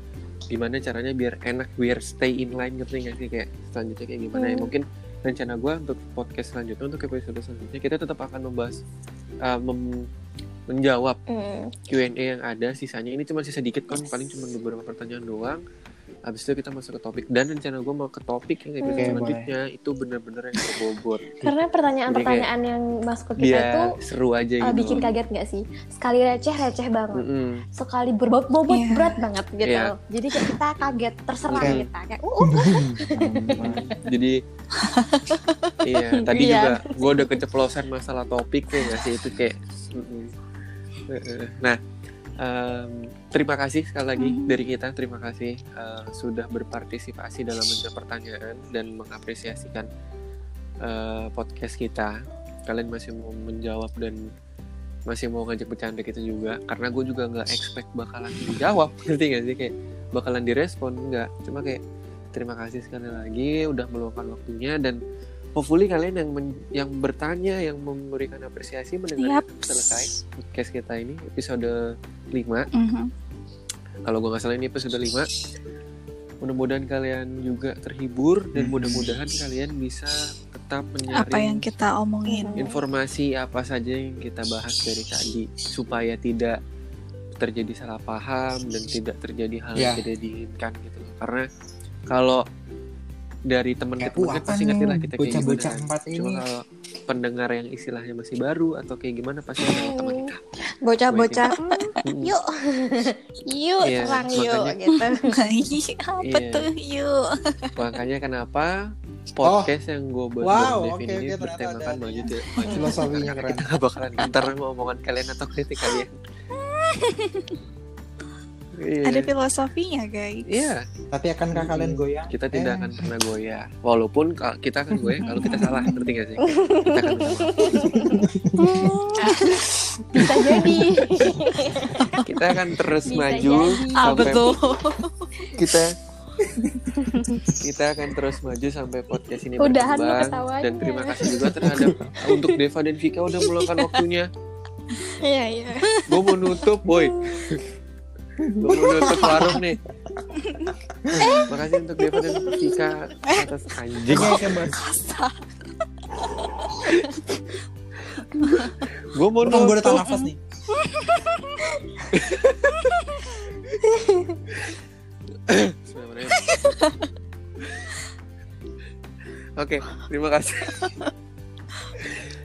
gimana caranya biar enak, biar stay in line ngerti nggak sih kayak selanjutnya kayak gimana ya Hmm. mungkin rencana gua untuk podcast selanjutnya untuk episode selanjutnya kita tetap akan membahas uh, mem- menjawab Hmm. Q&A yang ada sisanya ini cuma sisa dikit kan paling cuma beberapa pertanyaan doang habis itu kita masuk ke topik dan rencana gue mau ke topik yang episode Oke, selanjutnya itu bener-bener yang berbobot karena pertanyaan-pertanyaan yang masuk ke kita biar itu seru aja uh, gitu bikin kaget nggak sih sekali receh receh banget Mm-mm. sekali berbobot Iya. berat banget gitu Iya. jadi kayak kita kaget terserah Oke. kita kayak uh, uh, uh. [LAUGHS] jadi iya [LAUGHS] tadi Iya. juga gue udah keceplosan masalah topik ya nggak sih itu kayak mm-mm. Heeh. nah em, terima kasih sekali lagi Hmm. dari kita. Terima kasih eh, sudah berpartisipasi dalam menjawab pertanyaan dan mengapresiasikan eh, podcast kita. Kalian masih mau menjawab dan masih mau ngajak bercanda kita juga. Karena gue juga nggak expect bakalan dijawab. [LAUGHS] Ngerti gak sih? Kayak bakalan direspon nggak. Cuma kayak terima kasih sekali lagi udah meluangkan waktunya dan hopefully kalian yang men- yang bertanya yang memberikan apresiasi mendengar Yap. selesai podcast kita ini episode 5 Mhm. kalau gue nggak salah ini episode 5 mudah-mudahan kalian juga terhibur dan Hmm. mudah-mudahan kalian bisa tetap Apa menyaring yang kita omongin? informasi apa saja yang kita bahas dari tadi supaya tidak terjadi salah paham dan tidak terjadi hal yang Ya. tidak diinginkan gitu loh. karena kalau dari teman ke teman "Wah, kan apa pasti ngerti lah kita kayak bocah-bocah gimana empat cuma ini?" kalau pendengar yang istilahnya masih baru atau kayak gimana pasti ada teman kita bocah-bocah hmm, Mm. yuk [LAUGHS] yuk Iya, serang yuk gitu [LAUGHS] [LAUGHS] Ih, apa Iya. tuh? Yuk. makanya kenapa podcast yang gue buat Wow, Devin oke, ini ternyata bertemakan maju Filosofinya keren. kita nggak bakalan ntar mau omongan kalian atau kritik kalian Iya. Ada filosofinya, guys. Iya, Tapi akankah kalian goyang? kita tidak Eh. akan pernah goyah. Walaupun kita akan goyah kalau kita salah, ngerti gak sih? Kita akan [LAUGHS] salah. [LAUGHS] bisa jadi Kita akan terus Bisa maju jadi. Ah, sampai betul. kita kita akan terus maju sampai podcast ini Udahan berkembang. Dan terima kasih juga terhadap untuk Deva dan Vika udah meluangkan waktunya. iya iya Gue mau nutup, boy. Gue mau nutup warung nih. Makasih untuk Deva dan Vika atas anjing. Oke, oke, Bos. Gue mau Bukan gue udah nafas nih. Oke, terima kasih.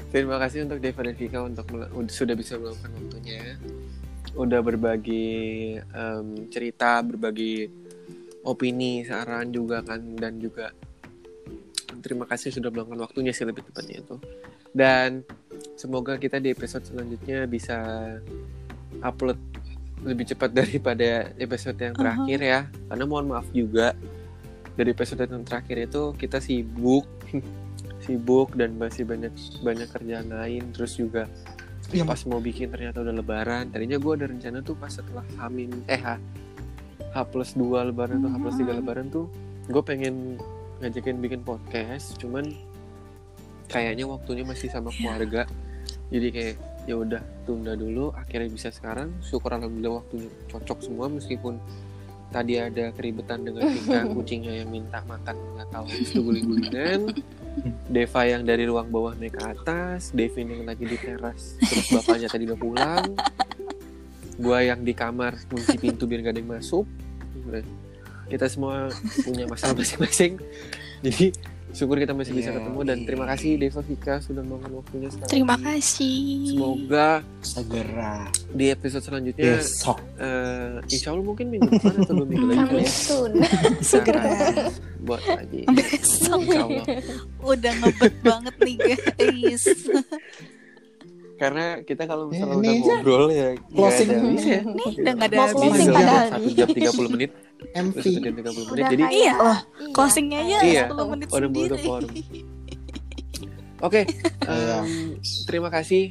terima kasih untuk Deva dan Vika untuk sudah bisa meluangkan waktunya. Udah berbagi em, cerita, berbagi opini, saran juga kan dan juga terima kasih sudah meluangkan waktunya sih lebih tepatnya itu. dan semoga kita di episode selanjutnya bisa upload lebih cepat [LAUGHS] daripada episode yang terakhir ya. Karena mohon maaf juga dari episode yang terakhir itu kita sibuk [LAUGHS] sibuk dan masih banyak banyak kerjaan lain. Terus juga Iya, pas mau bikin ternyata udah lebaran tadinya gue ada rencana tuh pas setelah hamin eh H, H plus 2 lebaran tuh H plus 3 Hmm. lebaran tuh gue pengen ngajakin bikin podcast cuman kayaknya waktunya masih sama keluarga. Jadi kayak ya udah tunda dulu akhirnya bisa sekarang. Syukur alhamdulillah waktunya cocok semua meskipun tadi ada keribetan dengan Tika [LAUGHS] kucingnya yang minta makan nggak tahu itu guling-gulingan Deva yang dari ruang bawah naik ke atas Devin yang lagi di teras terus bapaknya tadi udah pulang. Gua yang di kamar kunci pintu biar gak ada yang masuk. Kita semua punya masalah masing-masing. Jadi syukur kita masih bisa Iya. ketemu dan terima kasih Deva Vika sudah meluangkan waktunya sekali Terima kasih. semoga segera di episode selanjutnya besok eh, insya Allah mungkin minggu depan atau dua minggu lagi ya soon. Segera. Buat lagi Besok insya Allah udah ngebet banget nih guys. karena kita kalau Ya, misalnya udah aja. ngobrol ya nggak Closing. ada habisnya Nih udah nggak ada Mau closing padahal satu jam 30 menit MV udah satu jam 30 menit Udah jadi Iya loh, Iya. closingnya aja Iya. 10 menit udah sendiri. udah [LAUGHS] oke Iya. em, terima kasih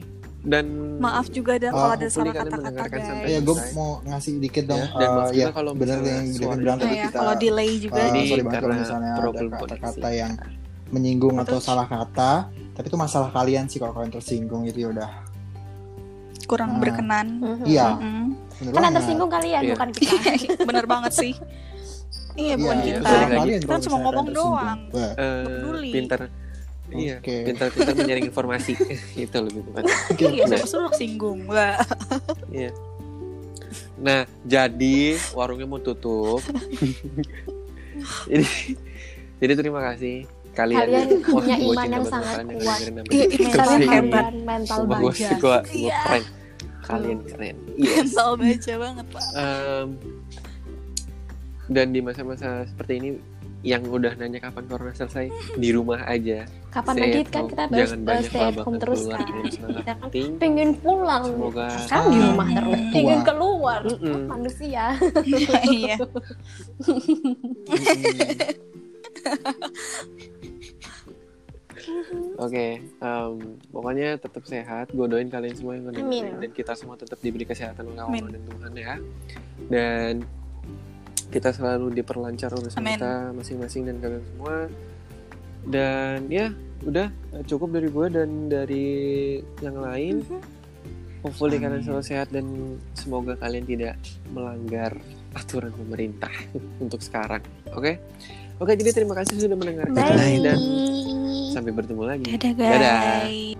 dan Maaf juga Oh, kalau ada salah kata-kata guys. ya gue mau ngasih dikit dong Ya, dan eh, ya kalau misalnya yang Devin bilang tadi ya, kita kalau delay juga. eh, Ini sorry banget kalau misalnya ada kata-kata yang menyinggung atau salah kata tapi itu masalah kalian sih kalau kalian tersinggung itu ya udah kurang Nah. berkenan. Mhm. iya Mm-mm. bener Kan tersinggung kalian Iya. bukan [LAUGHS] kita. Bener banget sih. Iya, bukan Iya, iya. kita. Kalian Kita cuma ngomong doang. Eh, peduli. pinter iya Oke. pintar-pintar menyaring informasi itu lebih tepat. Iya, siapa suruh singgung. Wah. Iya. Nah, jadi warungnya mau tutup. [LAUGHS] jadi, jadi terima kasih kalian. Kalian punya gua iman yang sangat kuat. Iya, Kalian ini. hebat. mental gue gue Iya. prank. Kalian keren. Yes. [LAUGHS] Mental baca banget, Pak. Em, dan di masa-masa seperti ini yang udah nanya kapan corona selesai di rumah aja. Kapan Stay lagi kan kita Jangan harus banyak stay at home terus keluar, kan. terus Kita kan pengen pulang. Semoga Sekarang di rumah terus. Hmm. Pengen keluar. Mm-mm. Manusia. [LAUGHS] Iya. [LAUGHS] Oke, em, pokoknya tetap sehat. Gue doain kalian semua yang Amin. dan kita semua tetap diberi kesehatan oleh. Allah dan Tuhan ya. Dan kita selalu diperlancar urusan Amin. kita masing-masing dan kalian semua. Dan ya, udah eh, cukup dari gue dan dari yang lain. Hopefully Amin. kalian selalu sehat dan semoga kalian tidak melanggar aturan pemerintah [LAUGHS] untuk sekarang. Oke? Oke, jadi terima kasih sudah mendengarkan Bye. dan sampai bertemu lagi. Dadah, Dadah. guys.